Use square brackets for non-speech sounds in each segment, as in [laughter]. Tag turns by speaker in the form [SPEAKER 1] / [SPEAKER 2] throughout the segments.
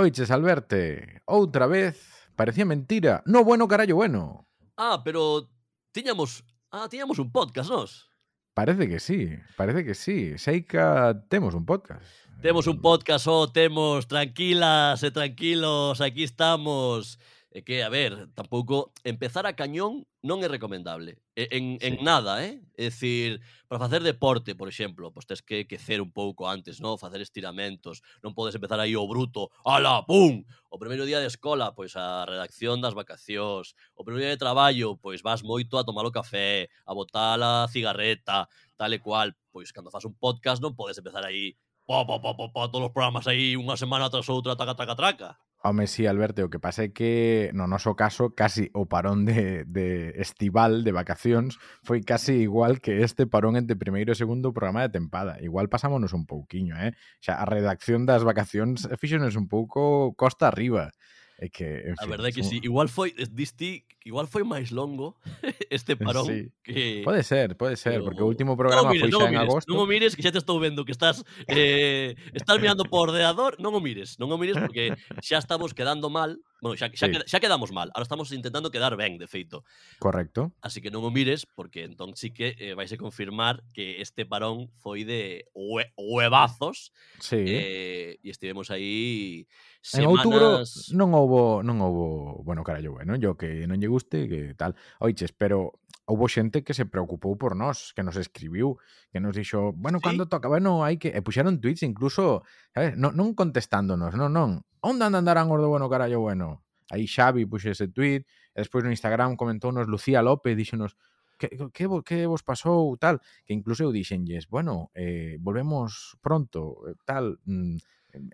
[SPEAKER 1] Oiches, Alberte, outra vez, parecía mentira. No bueno, carallo, bueno.
[SPEAKER 2] Ah, pero tiñamos, ah, tiñamos un podcast, nos.
[SPEAKER 1] Parece que sí, parece que sí. Seica temos un podcast.
[SPEAKER 2] Temos un podcast, oh, temos, tranquilas e tranquilos, aquí estamos. É que, a ver, tampouco empezar a cañón non é recomendable. En, en
[SPEAKER 1] sí.
[SPEAKER 2] nada, eh? É dicir, para facer deporte, por exemplo, pois tens que quecer un pouco antes, non? Facer estiramentos. Non podes empezar aí o oh, bruto, ala, pum! O primeiro día de escola, pois a redacción das vacacións. O primeiro día de traballo, pois vas moito a tomar o café, a botar a cigarreta, tal e cual. Pois cando fas un podcast non podes empezar aí po, po, po, po, po, todos os programas aí unha semana tras outra, traca, traca, traca.
[SPEAKER 1] Home, sí, Alberto, o que pasa é que no noso caso casi o parón de, de estival de vacacións foi casi igual que este parón entre primeiro e segundo programa de tempada. Igual pasámonos un pouquiño, eh? Xa, a redacción das vacacións eh, fíxonos un pouco costa arriba. É que, en fin, a
[SPEAKER 2] verdade é que
[SPEAKER 1] son...
[SPEAKER 2] sí, igual foi diste, eh, igual foi máis longo [laughs] este [laughs] parón
[SPEAKER 1] sí.
[SPEAKER 2] que
[SPEAKER 1] Pode ser, pode ser,
[SPEAKER 2] Pero...
[SPEAKER 1] porque o último programa
[SPEAKER 2] mires,
[SPEAKER 1] foi xa en
[SPEAKER 2] mires,
[SPEAKER 1] agosto.
[SPEAKER 2] Non o mires, que xa te estou vendo que estás eh estás mirando por ordenador, non o mires, non o mires porque xa estamos quedando mal Bueno, xa, xa,
[SPEAKER 1] sí.
[SPEAKER 2] queda, xa quedamos mal. Ahora estamos intentando quedar ben, de feito.
[SPEAKER 1] Correcto.
[SPEAKER 2] Así que non o mires, porque entón sí que eh, vais a confirmar que este parón foi de hue huevazos.
[SPEAKER 1] Sí.
[SPEAKER 2] Eh, e estivemos aí semanas...
[SPEAKER 1] En outubro non houbo, non houbo, bueno, carallo, bueno, yo que non lle guste, que tal. Oiches, pero houbo xente que se preocupou por nós, que nos escribiu, que nos dixo, bueno,
[SPEAKER 2] sí.
[SPEAKER 1] cando toca, bueno, hai que... Eh, e puxeron tweets incluso, sabes, non, non contestándonos, non, non. Onda andarán os do bueno, carallo, bueno. Aí Xavi puxe ese tweet, e despois no Instagram comentounos Lucía López, díxenos, que, que, que vos pasou, tal, que incluso eu dixenlles, bueno, eh, volvemos pronto, eh, tal, mm,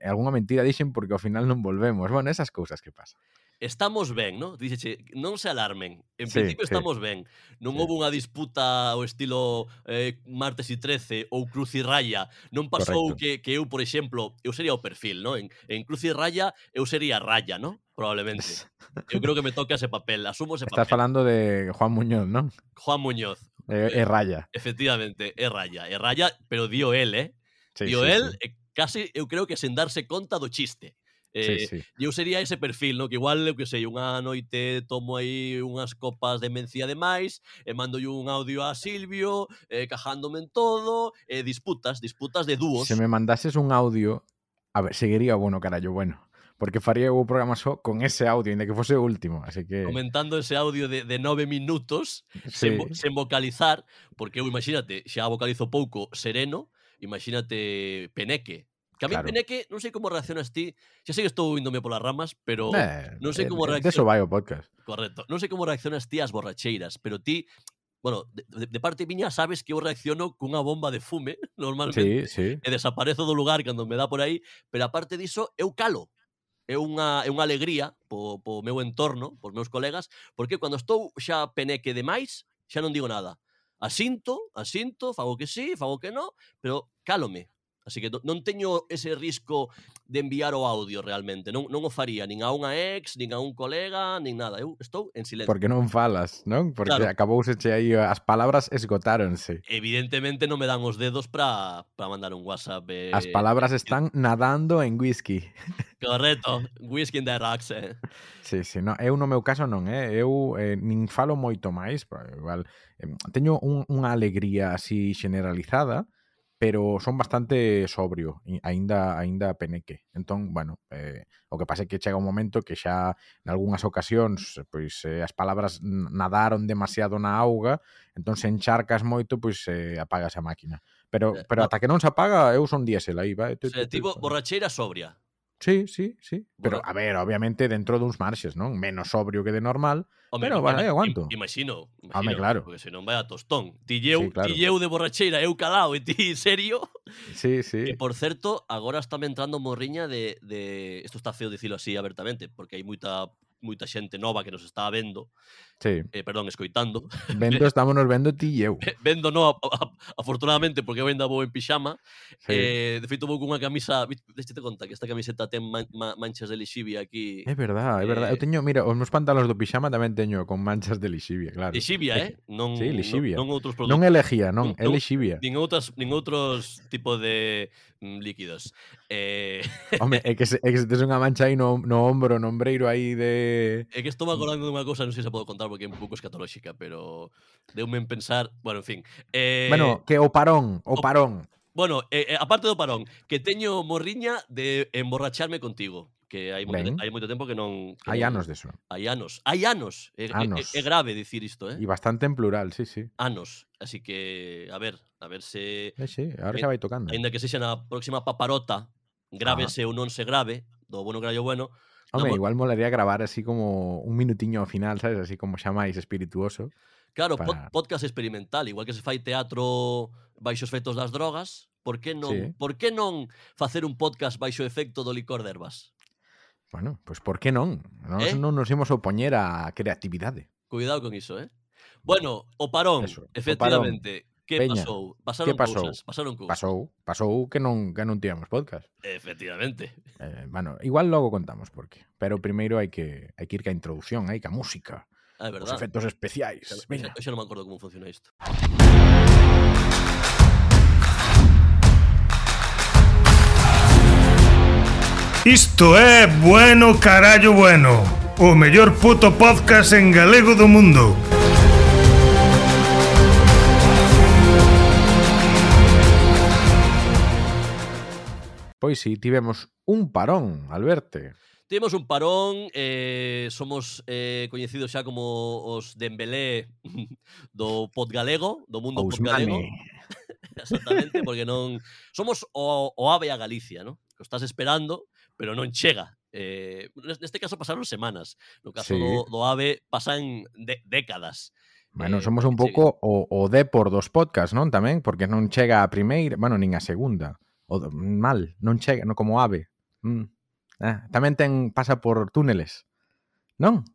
[SPEAKER 1] eh, algunha mentira dixen porque ao final non volvemos, bueno, esas cousas que pasan
[SPEAKER 2] estamos ben, ¿no? Díxeche, non se alarmen. En
[SPEAKER 1] sí,
[SPEAKER 2] principio estamos sí. ben. Non
[SPEAKER 1] sí.
[SPEAKER 2] houve unha disputa ao estilo eh, Martes e 13 ou Cruz e Raya. Non pasou
[SPEAKER 1] Correcto.
[SPEAKER 2] que, que eu, por exemplo, eu sería o perfil, ¿no? En, en Cruz e Raya, eu sería Raya, ¿no? Probablemente. Eu creo que me toca ese papel, asumo ese
[SPEAKER 1] Estás
[SPEAKER 2] papel.
[SPEAKER 1] Estás falando de Juan Muñoz, ¿no?
[SPEAKER 2] Juan Muñoz.
[SPEAKER 1] É, eh, eh, Raya.
[SPEAKER 2] Efectivamente, é Raya. É Raya, pero dio él, eh?
[SPEAKER 1] Sí,
[SPEAKER 2] dio
[SPEAKER 1] sí,
[SPEAKER 2] él,
[SPEAKER 1] sí.
[SPEAKER 2] Eh, casi eu creo que sen darse conta do chiste. Eh,
[SPEAKER 1] sí,
[SPEAKER 2] sí. Eu sería ese perfil, no? que igual, eu que sei, unha noite tomo aí unhas copas de mencía de máis, e eh, mando un audio a Silvio, eh, cajándome en todo, eh, disputas, disputas de dúos.
[SPEAKER 1] Se me mandases un audio, a ver, seguiría bueno, carallo, bueno. Porque faría o programa só con ese audio, ainda que fose o último, así que...
[SPEAKER 2] Comentando ese audio de, de nove minutos,
[SPEAKER 1] sí.
[SPEAKER 2] sen, sen vocalizar, porque eu, imagínate, xa vocalizo pouco sereno, imagínate peneque, Que a mí
[SPEAKER 1] claro.
[SPEAKER 2] pena que non sei como reaccionas ti. Xa sei que estou índome polas ramas, pero
[SPEAKER 1] eh,
[SPEAKER 2] non sei como reaccionas.
[SPEAKER 1] Eso vai o podcast.
[SPEAKER 2] Correcto. Non sei como reaccionas ti ás borracheiras, pero ti Bueno, de, de parte miña sabes que eu reacciono cunha bomba de fume, [laughs] normalmente,
[SPEAKER 1] sí, sí.
[SPEAKER 2] e desaparezo do lugar cando me dá por aí, pero aparte diso, eu calo. É unha, é unha alegría po, po meu entorno, pos meus colegas, porque cando estou xa peneque demais, xa non digo nada. Asinto, asinto, fago que sí, fago que no, pero cálome, Así que non teño ese risco de enviar o audio realmente. Non, non o faría nin a unha ex, nin a un colega, nin nada. Eu estou en silencio.
[SPEAKER 1] Porque non falas, non? Porque
[SPEAKER 2] claro.
[SPEAKER 1] acabouseche aí, as palabras esgotáronse.
[SPEAKER 2] Evidentemente non me dan os dedos para mandar un WhatsApp. Eh,
[SPEAKER 1] as palabras están nadando en whisky.
[SPEAKER 2] Correcto, whisky in the rocks, eh.
[SPEAKER 1] Sí, sí, no, eu no meu caso non, eh. Eu eh, nin falo moito máis, igual eh, teño un, unha alegría así generalizada, pero son bastante sobrio, aínda aínda peneque. Entón, bueno, eh, o que pasa é que chega un momento que xa en algunhas ocasións, pois eh, as palabras nadaron demasiado na auga, entón se encharcas moito, pois eh, apagas a máquina. Pero
[SPEAKER 2] eh,
[SPEAKER 1] pero
[SPEAKER 2] no.
[SPEAKER 1] ata que non se apaga, eu son diésel aí, vai.
[SPEAKER 2] Tipo borracheira sobria.
[SPEAKER 1] Sí, sí, sí. Pero, a ver, obviamente dentro duns marxes, non? Menos sobrio que de normal,
[SPEAKER 2] Home,
[SPEAKER 1] pero vale, aguanto.
[SPEAKER 2] Imagino, imagino.
[SPEAKER 1] Home, claro.
[SPEAKER 2] Porque senón vai a tostón. Ti lleu,
[SPEAKER 1] sí, claro.
[SPEAKER 2] ti lleu de borracheira, eu calao, e ti [laughs] serio.
[SPEAKER 1] Sí, sí.
[SPEAKER 2] E por certo, agora está me entrando morriña de, de... Esto está feo dicilo así abertamente, porque hai moita moita xente nova que nos está vendo.
[SPEAKER 1] Sí.
[SPEAKER 2] Eh, perdón, escoitando.
[SPEAKER 1] Vendo, [laughs] estámonos vendo ti e eu. [laughs]
[SPEAKER 2] Vendo no, a, a, afortunadamente, porque eu ainda vou en pixama.
[SPEAKER 1] Sí.
[SPEAKER 2] Eh, de feito, vou cunha camisa... Deixete conta que esta camiseta ten man, manchas de lixivia aquí.
[SPEAKER 1] É verdad, é eh, verdad. Eu
[SPEAKER 2] eh,
[SPEAKER 1] teño, mira, os meus pantalóns do pixama tamén teño con manchas de lixivia, claro.
[SPEAKER 2] Lixivia, eh? Non,
[SPEAKER 1] sí, lixivia.
[SPEAKER 2] Non, non outros produtos.
[SPEAKER 1] Non elegía, non,
[SPEAKER 2] non
[SPEAKER 1] é lixivia.
[SPEAKER 2] Nin, outras, nin outros tipo de mm, líquidos. Eh... [laughs]
[SPEAKER 1] Home, é que, se, é que se tes unha mancha aí no, no ombro, no ombreiro aí de...
[SPEAKER 2] É que estou acordando dunha cousa, non sei se podo contar porque é un pouco escatolóxica, pero deume en pensar... Bueno, en fin. Eh...
[SPEAKER 1] Bueno, que o parón, o,
[SPEAKER 2] o...
[SPEAKER 1] parón.
[SPEAKER 2] Bueno, eh, eh aparte do parón, que teño morriña de emborracharme contigo que hai moito,
[SPEAKER 1] ben.
[SPEAKER 2] hai moito tempo que non... Que
[SPEAKER 1] hai
[SPEAKER 2] non,
[SPEAKER 1] anos deso.
[SPEAKER 2] Hai anos. Hai anos. É,
[SPEAKER 1] anos.
[SPEAKER 2] É, é, grave dicir isto, eh?
[SPEAKER 1] E bastante en plural, sí, sí.
[SPEAKER 2] Anos. Así que, a ver, a ver se...
[SPEAKER 1] Eh, sí, ahora eh, vai tocando.
[SPEAKER 2] Ainda que sexa na próxima paparota, grave ah. se ou non se grave, do bueno grallo bueno,
[SPEAKER 1] Home, igual molaría gravar así como un minutiño ao final, sabes? Así como chamáis espirituoso.
[SPEAKER 2] Claro,
[SPEAKER 1] para...
[SPEAKER 2] podcast experimental, igual que se fai teatro baixo os efectos das drogas, por que non,
[SPEAKER 1] sí.
[SPEAKER 2] por que non facer un podcast baixo efecto do licor de ervas?
[SPEAKER 1] Bueno, pois pues por que non? Nós
[SPEAKER 2] eh?
[SPEAKER 1] non nos imos opoñer á creatividade.
[SPEAKER 2] Cuidado con iso, eh? Bueno, o parón,
[SPEAKER 1] Eso, efectivamente. O
[SPEAKER 2] parón. Que
[SPEAKER 1] Peña,
[SPEAKER 2] pasou? Pasaron que
[SPEAKER 1] pasou?
[SPEAKER 2] cousas, pasaron cousas.
[SPEAKER 1] Pasou, pasou que non que non tivemos podcast.
[SPEAKER 2] Efectivamente.
[SPEAKER 1] Eh, bueno, igual logo contamos por qué, pero primeiro hai que hai que ir ca introducción, hai ca música.
[SPEAKER 2] Ah, é
[SPEAKER 1] verdade.
[SPEAKER 2] Os
[SPEAKER 1] efectos especiais. Veña.
[SPEAKER 2] Eu xa non me acordo como funciona isto.
[SPEAKER 3] Isto é Bueno Carallo Bueno, o mellor puto podcast en galego do mundo.
[SPEAKER 1] Pois si, sí, tivemos un parón, Alberto.
[SPEAKER 2] Tivemos un parón, eh, somos eh, coñecidos xa como os Dembélé [laughs] do podgalego, do mundo Ous
[SPEAKER 1] podgalego. [laughs]
[SPEAKER 2] Exactamente, porque non... Somos o, o ave a Galicia, non? Que estás esperando pero non chega. Eh, neste caso pasaron semanas, no caso
[SPEAKER 1] sí.
[SPEAKER 2] do, do AVE pasan de, décadas.
[SPEAKER 1] Bueno,
[SPEAKER 2] eh,
[SPEAKER 1] somos un pouco o, o Depor dos podcast, non tamén? Porque non chega a primeira, bueno, nin a segunda. O, mal, non chega, non como ave. Mm. Ah, tamén ten pasa por túneles. Non?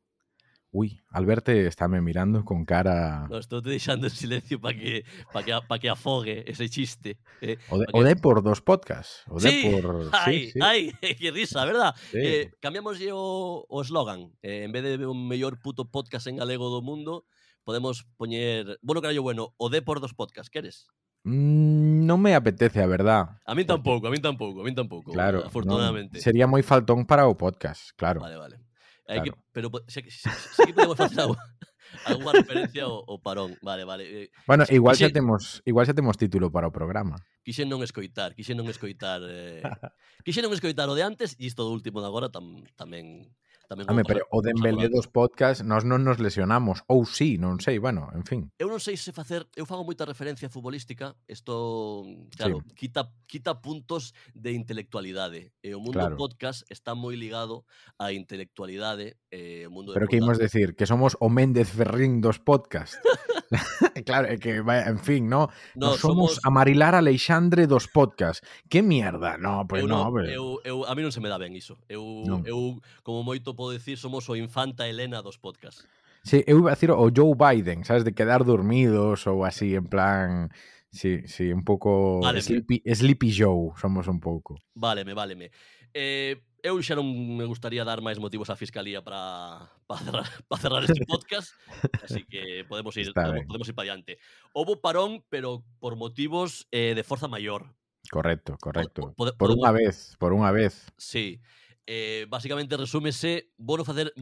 [SPEAKER 1] Ui, Alberte estáme mirando con cara...
[SPEAKER 2] No, estou te deixando en silencio para que, pa que, pa que afogue ese chiste. Eh,
[SPEAKER 1] o, de,
[SPEAKER 2] que...
[SPEAKER 1] o
[SPEAKER 2] de
[SPEAKER 1] por dos podcasts. O
[SPEAKER 2] sí,
[SPEAKER 1] de por...
[SPEAKER 2] ai,
[SPEAKER 1] sí, [laughs] sí.
[SPEAKER 2] ai, [laughs] que risa, verdad?
[SPEAKER 1] Sí.
[SPEAKER 2] Eh, cambiamos o, o slogan. Eh, en vez de un mellor puto podcast en galego do mundo, podemos poñer... Bueno, carallo, bueno, o de por dos podcasts, queres?
[SPEAKER 1] Mm, non me apetece, a verdad.
[SPEAKER 2] A mí tampouco, a mí tampouco, a mí tampouco.
[SPEAKER 1] Claro,
[SPEAKER 2] afortunadamente.
[SPEAKER 1] No, sería moi faltón para o podcast, claro.
[SPEAKER 2] Vale, vale. Claro. Que, pero sé, sé, sé, que podemos facer [laughs] alguna referencia ao, ao parón. Vale, vale. Eh,
[SPEAKER 1] bueno, igual quise,
[SPEAKER 2] xa
[SPEAKER 1] temos igual xa temos título para o programa.
[SPEAKER 2] Quixen non escoitar, quixen non escoitar eh, [laughs] quixen non escoitar o de antes e isto do último de agora tam, tamén tamén Hame,
[SPEAKER 1] pero o Dembélé dos podcast nós non nos lesionamos, ou sí, non sei, bueno, en fin.
[SPEAKER 2] Eu non sei se facer, eu fago moita referencia futbolística, isto, claro, sí. quita quita puntos de intelectualidade. E o mundo
[SPEAKER 1] claro.
[SPEAKER 2] podcast está moi ligado á intelectualidade, eh, o mundo
[SPEAKER 1] Pero que imos decir, que somos o Méndez Ferrín dos podcast. [laughs] [laughs] claro, é que, en fin, no,
[SPEAKER 2] no
[SPEAKER 1] somos, somos a Marilar Alexandre dos podcast. Que mierda, no, pues,
[SPEAKER 2] eu
[SPEAKER 1] no, pero...
[SPEAKER 2] eu, eu, a mí non se me dá ben iso. Eu,
[SPEAKER 1] no.
[SPEAKER 2] eu como moito podo decir, somos o infanta Helena dos podcast.
[SPEAKER 1] Sí, eu iba a decir o Joe Biden, sabes, de quedar dormidos ou así, en plan... Sí, sí, un pouco...
[SPEAKER 2] Vale,
[SPEAKER 1] Sleepy, Sleepy Joe somos un pouco.
[SPEAKER 2] Váleme, váleme. Eh, eu xa non me gustaría dar máis motivos á Fiscalía para para cerrar, [laughs] para cerrar este podcast, así que podemos ir
[SPEAKER 1] Está
[SPEAKER 2] podemos, podemos ir para diante. Houve parón, pero por motivos eh, de forza maior.
[SPEAKER 1] Correcto, correcto.
[SPEAKER 2] Pod,
[SPEAKER 1] por unha vez, por unha vez.
[SPEAKER 2] Sí. Eh, basicamente resúmese, vou facer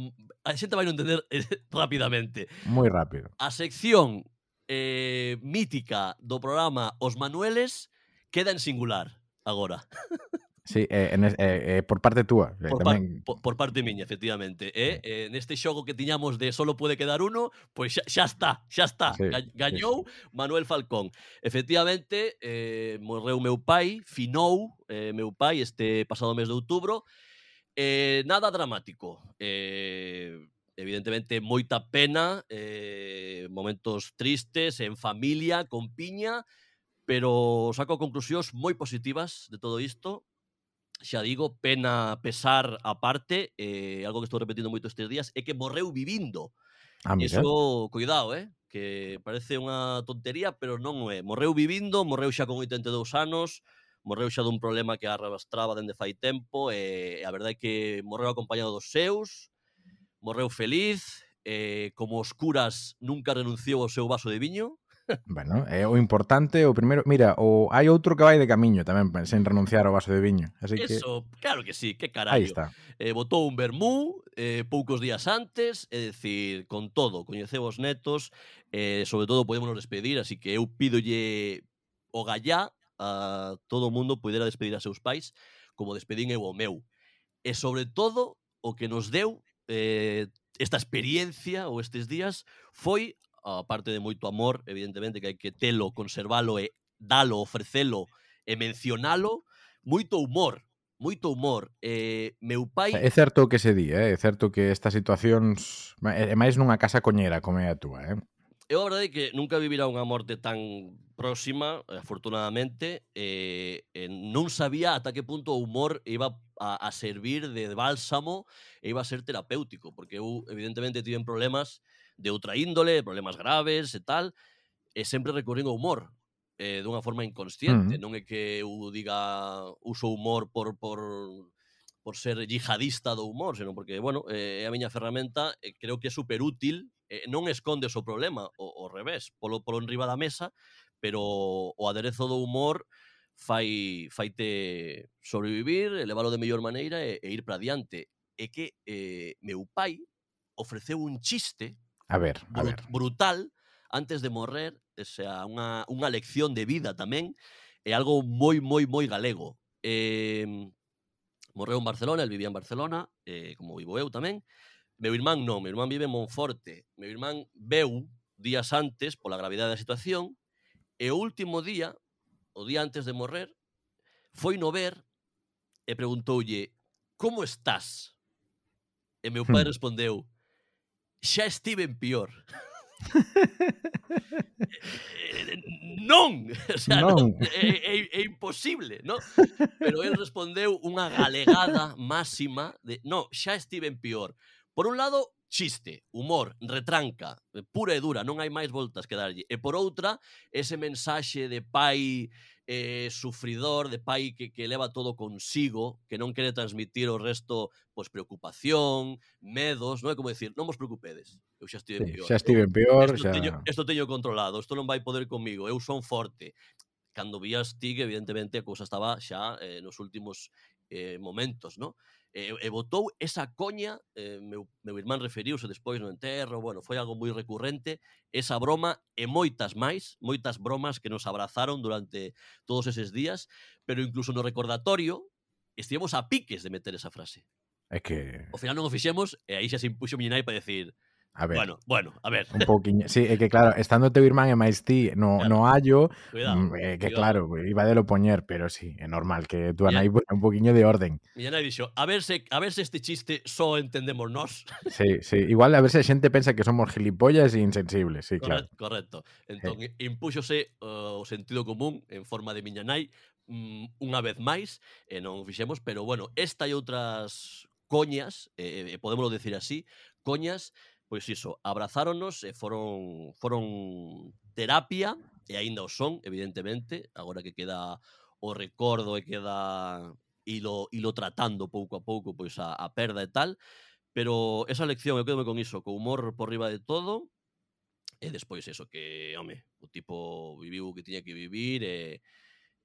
[SPEAKER 2] a xente vai non entender eh, [laughs] rapidamente.
[SPEAKER 1] Moi rápido.
[SPEAKER 2] A sección eh, mítica do programa Os Manueles queda en singular agora. [laughs]
[SPEAKER 1] Sí, eh, en, eh, eh, por parte túa. Eh,
[SPEAKER 2] por,
[SPEAKER 1] tamén...
[SPEAKER 2] por, por parte miña, efectivamente. Eh? eh, neste xogo que tiñamos de solo pode quedar uno, pois pues xa, xa está, xa está.
[SPEAKER 1] Sí,
[SPEAKER 2] Gañou
[SPEAKER 1] sí,
[SPEAKER 2] sí. Manuel Falcón. Efectivamente, eh, morreu meu pai, finou eh, meu pai este pasado mes de outubro. Eh, nada dramático. Eh, evidentemente, moita pena, eh, momentos tristes, en familia, con piña, pero saco conclusións moi positivas de todo isto xa digo, pena pesar aparte, eh, algo que estou repetindo moito estes días, é que morreu vivindo.
[SPEAKER 1] Ah, mira.
[SPEAKER 2] Eso, cuidado, eh? que parece unha tontería, pero non o é. Morreu vivindo, morreu xa con 82 anos, morreu xa dun problema que arrastraba dende fai tempo, e eh, a verdade é que morreu acompañado dos seus, morreu feliz, e como os curas nunca renunciou ao seu vaso de viño,
[SPEAKER 1] bueno, é o importante, o primeiro, mira, o hai outro que vai de camiño tamén, sen renunciar ao vaso de viño, así Eso, que
[SPEAKER 2] Eso, claro que sí, que carallo.
[SPEAKER 1] Está.
[SPEAKER 2] Eh, botou un vermú eh, poucos días antes, é dicir, con todo, coñeceu os netos, eh, sobre todo podemos despedir, así que eu pídolle o gallá a todo o mundo poidera despedir a seus pais como despedín eu o meu. E sobre todo o que nos deu eh, esta experiencia ou estes días foi a parte de moito amor, evidentemente, que hai que telo, conservalo e dalo, ofrecelo e mencionalo, moito humor, moito humor. Eh, meu pai...
[SPEAKER 1] É certo que se di, eh? é certo que estas situacións... É eh, máis nunha casa coñera como é a túa, eh?
[SPEAKER 2] Eu a verdade é que nunca vivirá unha morte tan próxima, afortunadamente, eh, eh, non sabía ata que punto o humor iba a, a servir de bálsamo e iba a ser terapéutico, porque eu, evidentemente, tiven problemas de outra índole, problemas graves e tal, e sempre recurrín ao humor, eh, dunha forma inconsciente.
[SPEAKER 1] Mm.
[SPEAKER 2] Non é que eu diga uso humor por, por, por ser yihadista do humor, senón porque, bueno, eh, é a miña ferramenta, eh, creo que é super útil, eh, non escondes o problema, o, o revés, polo, polo enriba da mesa, pero o aderezo do humor fai, faite sobrevivir, elevalo de mellor maneira e, e ir para diante. É que eh, meu pai ofreceu un chiste
[SPEAKER 1] A ver, a ver.
[SPEAKER 2] Brutal antes de morrer, o sea, unha, unha lección de vida tamén, é eh, algo moi, moi, moi galego. Eh, morreu en Barcelona, el vivía en Barcelona, eh, como vivo eu tamén. Meu irmán non, meu irmán vive en Monforte. Meu irmán veu días antes, pola gravidade da situación, e o último día, o día antes de morrer, foi no ver e preguntoulle como estás? E meu pai [laughs] respondeu, xa estive en pior. non, [laughs] o sea, non.
[SPEAKER 1] non [laughs]
[SPEAKER 2] é, é, é imposible, non? Pero el respondeu unha galegada máxima de, no, xa estive en pior." Por un lado, chiste, humor, retranca, pura e dura, non hai máis voltas que darlle. E por outra, ese mensaxe de pai eh, sufridor, de pai que, que leva todo consigo, que non quere transmitir o resto pois preocupación, medos, non é como decir, non vos preocupedes, eu xa estive
[SPEAKER 1] sí,
[SPEAKER 2] peor.
[SPEAKER 1] Xa
[SPEAKER 2] ¿eh?
[SPEAKER 1] estive peor,
[SPEAKER 2] esto
[SPEAKER 1] xa...
[SPEAKER 2] Teño, esto teño controlado, isto non vai poder comigo, eu son forte. Cando vías ti que evidentemente a cousa estaba xa eh, nos últimos eh, momentos, non? E, e botou esa coña, eh, meu, meu irmán referiuse despois no enterro, bueno, foi algo moi recurrente, esa broma e moitas máis, moitas bromas que nos abrazaron durante todos eses días, pero incluso no recordatorio estivemos a piques de meter esa frase.
[SPEAKER 1] É que...
[SPEAKER 2] O final non o fixemos e aí xa se impuxo miña nai para decir
[SPEAKER 1] A ver.
[SPEAKER 2] Bueno, bueno, a ver.
[SPEAKER 1] Un poquinho. Sí, é que claro, estando teu irmán e máis ti no,
[SPEAKER 2] claro.
[SPEAKER 1] no hallo,
[SPEAKER 2] cuidado,
[SPEAKER 1] mm, que
[SPEAKER 2] cuidado.
[SPEAKER 1] claro, iba de lo poñer, pero sí, é normal que tú anai un poquinho de orden.
[SPEAKER 2] E anai dixo, a ver se, a ver se este chiste só entendemos nós. [laughs]
[SPEAKER 1] Sí, sí, igual a ver se a xente pensa que somos gilipollas e insensibles, sí, Corre, claro.
[SPEAKER 2] Correcto. Entón, impúxose uh, o sentido común en forma de miña nai mm, unha vez máis, e non o fixemos, pero bueno, esta e outras coñas, eh, podémoslo decir así, coñas pois iso, abrazáronos e foron foron terapia e aínda o son, evidentemente, agora que queda o recordo e queda ilo, ilo tratando pouco a pouco pois a, a perda e tal, pero esa lección eu quedo con iso, co humor por riba de todo, e despois eso que, home, o tipo viviu o que tiña que vivir e,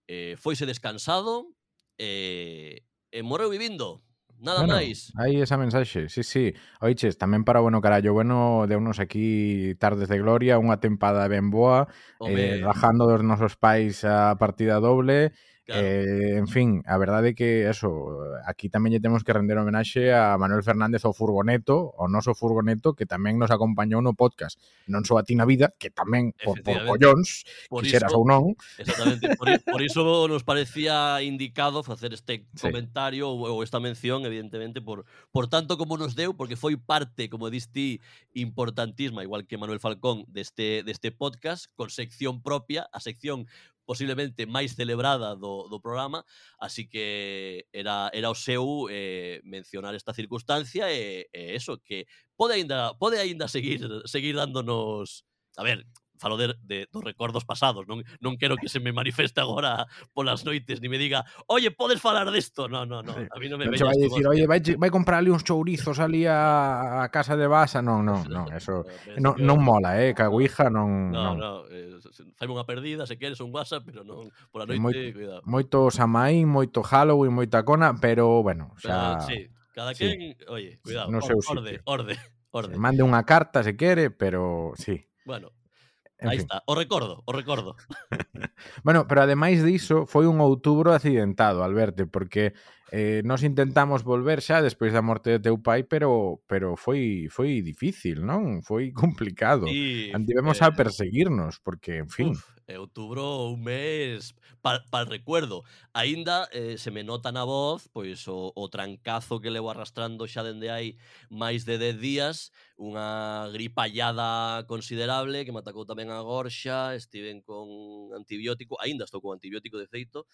[SPEAKER 2] e foise descansado e, e morreu vivindo. Nada
[SPEAKER 1] bueno,
[SPEAKER 2] máis.
[SPEAKER 1] Aí esa mensaxe, sí, sí. Oiches, tamén para bueno carallo, bueno, de unos aquí tardes de gloria, unha tempada ben boa,
[SPEAKER 2] Home.
[SPEAKER 1] eh, rajando dos nosos pais a partida doble,
[SPEAKER 2] Claro.
[SPEAKER 1] Eh, en fin, a verdade é que eso, aquí tamén lle temos que render homenaxe a Manuel Fernández o Furgoneto, o noso Furgoneto, que tamén nos acompañou no podcast Non só a ti na vida, que tamén por, por collóns,
[SPEAKER 2] por
[SPEAKER 1] quixeras
[SPEAKER 2] iso,
[SPEAKER 1] ou non.
[SPEAKER 2] Exactamente, por, por iso nos parecía indicado facer este
[SPEAKER 1] sí.
[SPEAKER 2] comentario ou, ou esta mención, evidentemente, por, por tanto como nos deu, porque foi parte, como diste, importantísima, igual que Manuel Falcón, deste, deste podcast, con sección propia, a sección posiblemente máis celebrada do, do programa, así que era, era o seu eh, mencionar esta circunstancia e, e eso, que pode aínda, pode aínda seguir, seguir dándonos A ver, falo de, de, dos recordos pasados, non, non quero que se me manifeste agora polas noites ni me diga, "Oye, podes falar desto?" No, no, no, a mí non me veñas. Vai
[SPEAKER 1] dicir, "Oye, vai, vai comprarle uns chourizos ali a, a casa de Basa." [laughs] Non, non, non, eso non, non mola, eh, caguija non
[SPEAKER 2] No,
[SPEAKER 1] non,
[SPEAKER 2] no, eh, faime unha perdida, se queres un WhatsApp, pero non pola noite,
[SPEAKER 1] Moi,
[SPEAKER 2] cuidado.
[SPEAKER 1] Moito Samaín, moito Halloween, moita cona, pero bueno, xa pero,
[SPEAKER 2] sí, cada quen, sí. oye, cuidado,
[SPEAKER 1] no
[SPEAKER 2] orde,
[SPEAKER 1] orde,
[SPEAKER 2] orde. orde.
[SPEAKER 1] Se mande unha carta se quere, pero sí.
[SPEAKER 2] Bueno,
[SPEAKER 1] En
[SPEAKER 2] Aí
[SPEAKER 1] fin.
[SPEAKER 2] está, o recordo, o recordo. [laughs]
[SPEAKER 1] bueno, pero ademais diso, foi un outubro accidentado, Alberto, porque eh, nos intentamos volver xa despois da morte de teu pai, pero pero foi foi difícil, non? Foi [laughs] complicado.
[SPEAKER 2] Sí,
[SPEAKER 1] Antivemos
[SPEAKER 2] eh...
[SPEAKER 1] a perseguirnos, porque, en fin...
[SPEAKER 2] Uf. Eh, e outubro un mes para pa recuerdo. Aínda eh, se me nota na voz pois o, o trancazo que levo arrastrando xa dende hai máis de 10 días, unha gripallada considerable que me atacou tamén a gorxa, estiven con antibiótico, aínda estou con antibiótico de feito,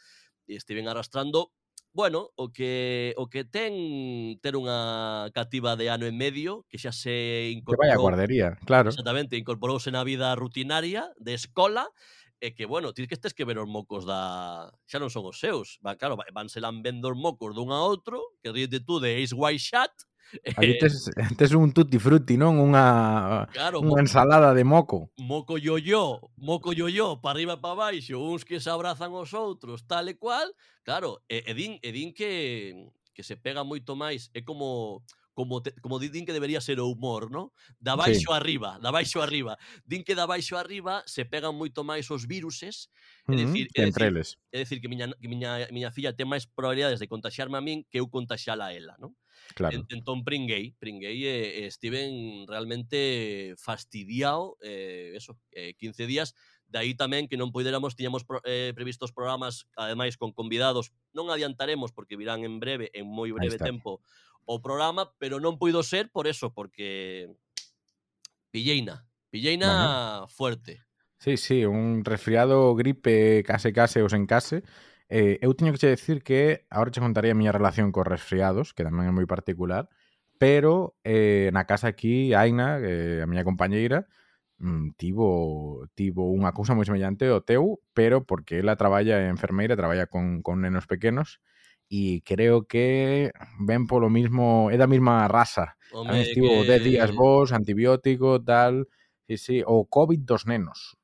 [SPEAKER 2] e estiven arrastrando bueno, o que o que ten ter unha cativa de ano e medio que xa se incorporou.
[SPEAKER 1] Que vai a guardería, claro.
[SPEAKER 2] Exactamente, incorporouse na vida rutinaria de escola e que, bueno, ti que estes que ver os mocos da... Xa non son os seus. Va, claro, vanse lan vendo os mocos dun a outro, que ríete tú de Ace White Shot, [laughs]
[SPEAKER 1] Aí tes, tes un tutti frutti, non? Unha,
[SPEAKER 2] claro,
[SPEAKER 1] unha ensalada de moco.
[SPEAKER 2] Moco yo-yo, moco yo-yo, para arriba e para baixo, uns que se abrazan os outros, tal e cual. Claro, e, e, din, e din que, que se pega moito máis. É como como, te, como din que debería ser o humor, ¿no? Da baixo sí. arriba, da baixo arriba. Din que da baixo arriba se pegan moito máis os viruses, é dicir,
[SPEAKER 1] uh
[SPEAKER 2] -huh.
[SPEAKER 1] é
[SPEAKER 2] dicir,
[SPEAKER 1] eles.
[SPEAKER 2] é dicir que miña, que miña, miña filla ten máis probabilidades de contaxarme a min que eu contaxala a ela, non?
[SPEAKER 1] Claro.
[SPEAKER 2] Entón pringuei, pringuei e, eh, e estiven realmente fastidiado eh, eso, eh, 15 días De aí tamén que non poderamos, tiñamos pro, eh, previstos programas, ademais, con convidados. Non adiantaremos, porque virán en breve, en moi breve tempo, o programa, pero non puido ser por eso, porque pilleina, pilleina bueno. fuerte.
[SPEAKER 1] Sí, sí, un resfriado, gripe, case case os sen case. Eh, eu teño que che decir que agora che contaría a miña relación cos resfriados, que tamén é moi particular, pero eh, na casa aquí, Aina, eh, a miña compañeira, mm, tivo tivo unha cousa moi semellante ao teu, pero porque ela traballa en enfermeira, traballa con, con nenos pequenos, y creo que ven por lo mismo, é da mesma raza.
[SPEAKER 2] Home,
[SPEAKER 1] estivo que... 10 días vos, antibiótico, tal, sí, sí, o COVID dos nenos.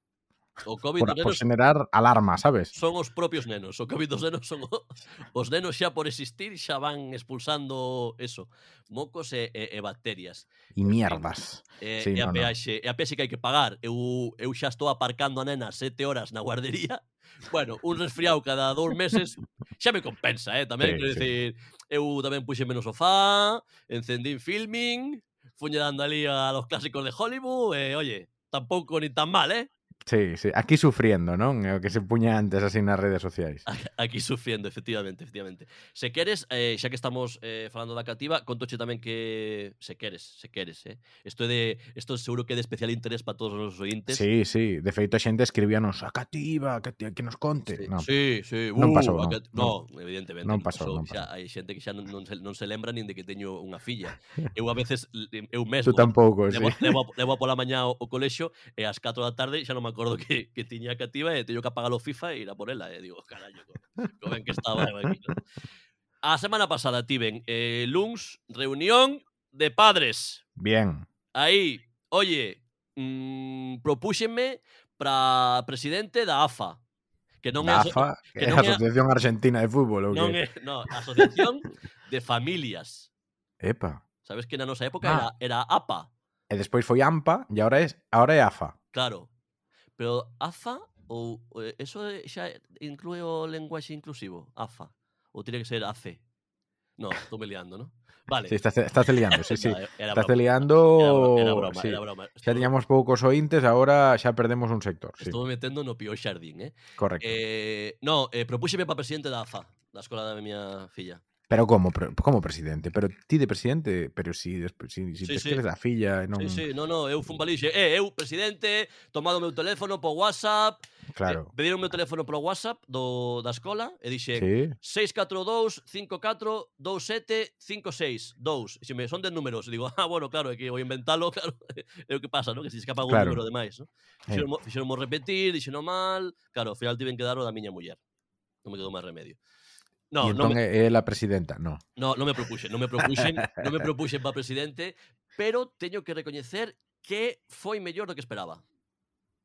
[SPEAKER 2] O COVID
[SPEAKER 1] por,
[SPEAKER 2] dos nenos, por
[SPEAKER 1] generar alarma, sabes?
[SPEAKER 2] Son os propios nenos. O COVID dos nenos son o, os nenos xa por existir xa van expulsando eso, mocos e, e, e bacterias.
[SPEAKER 1] E mierdas.
[SPEAKER 2] E,
[SPEAKER 1] sí,
[SPEAKER 2] e,
[SPEAKER 1] no, a
[SPEAKER 2] peaxe, no. e a peaxe que hai que pagar. Eu, eu xa estou aparcando a nena sete horas na guardería. [laughs] Bueno, un resfriado cada dous meses xa me compensa, eh? Tamén,
[SPEAKER 1] sí,
[SPEAKER 2] quero
[SPEAKER 1] sí.
[SPEAKER 2] decir, eu tamén puxeme no sofá, encendín filming, fuñe dando ali a los clásicos de Hollywood, e, eh, oye, tampouco ni tan mal, eh?
[SPEAKER 1] Sí, sí, aquí sufriendo, non? É o que se puña antes así nas redes sociais. [laughs]
[SPEAKER 2] Aquí sufriendo, efectivamente, efectivamente. Se queres, eh, xa que estamos eh, falando da cativa, contoche tamén que se queres, se queres, eh. Isto de isto seguro que é de especial interés para todos os ointes.
[SPEAKER 1] Sí, sí, de feito a xente escribíanos a cativa, que, que nos conte.
[SPEAKER 2] Sí,
[SPEAKER 1] no.
[SPEAKER 2] sí, sí. Uh,
[SPEAKER 1] non
[SPEAKER 2] pasou,
[SPEAKER 1] no,
[SPEAKER 2] cat... no, no, evidentemente.
[SPEAKER 1] Non pasou, non pasou.
[SPEAKER 2] Xa, hai xente que xa non, non, se, non se lembra nin de que teño unha filla. [laughs] Eu a veces, eu mesmo...
[SPEAKER 1] Tú tampouco, sí.
[SPEAKER 2] Levo, [laughs] levo, levo pola mañá o, o colexo e ás 4 da tarde xa non me acordo que, que tiña cativa e teño que apagar o FIFA e ir a por ela. E digo, carallo, ben que estaba eu aquí. ¿no? A semana pasada tiven eh, luns reunión de padres.
[SPEAKER 1] Bien.
[SPEAKER 2] Aí, oye, mmm, propúxenme para presidente da AFA. Que non é,
[SPEAKER 1] Da
[SPEAKER 2] aso-
[SPEAKER 1] AFA,
[SPEAKER 2] que
[SPEAKER 1] que é
[SPEAKER 2] é-
[SPEAKER 1] Asociación Argentina de Fútbol, ou
[SPEAKER 2] non
[SPEAKER 1] que?
[SPEAKER 2] é, no, Asociación de Familias.
[SPEAKER 1] Epa.
[SPEAKER 2] Sabes que na nosa época
[SPEAKER 1] Ah.
[SPEAKER 2] era, era APA,
[SPEAKER 1] E despois foi AMPA e agora é, agora é AFA.
[SPEAKER 2] claro. Pero AFA ou eh, eso xa inclúe o lenguaxe inclusivo, AFA, ou tiene que ser AC. No, estou me liando, ¿no? Vale.
[SPEAKER 1] Sí, estás, estás liando, sí, sí.
[SPEAKER 2] No,
[SPEAKER 1] Estás
[SPEAKER 2] broma,
[SPEAKER 1] liando...
[SPEAKER 2] Era, bro- era broma,
[SPEAKER 1] sí.
[SPEAKER 2] era broma.
[SPEAKER 1] Xa
[SPEAKER 2] Estou,
[SPEAKER 1] tiñamos poucos ointes, agora xa perdemos un sector. Sí,
[SPEAKER 2] estou me metendo no pior xardín, eh?
[SPEAKER 1] correcto.
[SPEAKER 2] Eh, no, eh, propúxeme para presidente da AFA, da escola da miña filla.
[SPEAKER 1] Pero como, como presidente, pero ti de presidente, pero si, si, si
[SPEAKER 2] sí,
[SPEAKER 1] te
[SPEAKER 2] sí.
[SPEAKER 1] queres da filla... Non...
[SPEAKER 2] Sí, sí, no, no, eu fun balixe. Eh, eu, presidente, tomado o meu teléfono po WhatsApp, eh,
[SPEAKER 1] claro.
[SPEAKER 2] eh, pediron o meu teléfono por WhatsApp do, da escola e dixe
[SPEAKER 1] sí.
[SPEAKER 2] 642-54-2756, 2. E se me son de números, digo, ah, bueno, claro, é que vou inventalo, [laughs] claro, é o que pasa, ¿no? que se escapa algún
[SPEAKER 1] claro.
[SPEAKER 2] número de máis. ¿no?
[SPEAKER 1] Fixeron,
[SPEAKER 2] eh. fixeron repetir, dixeron mal, claro, ao final tiven que dar o da miña muller. Non me quedou máis remedio. No,
[SPEAKER 1] e entón non
[SPEAKER 2] me,
[SPEAKER 1] é a presidenta, no.
[SPEAKER 2] No, non me propuxen, non me propuxen, non me propuxen para presidente, pero teño que recoñecer que foi mellor do que esperaba.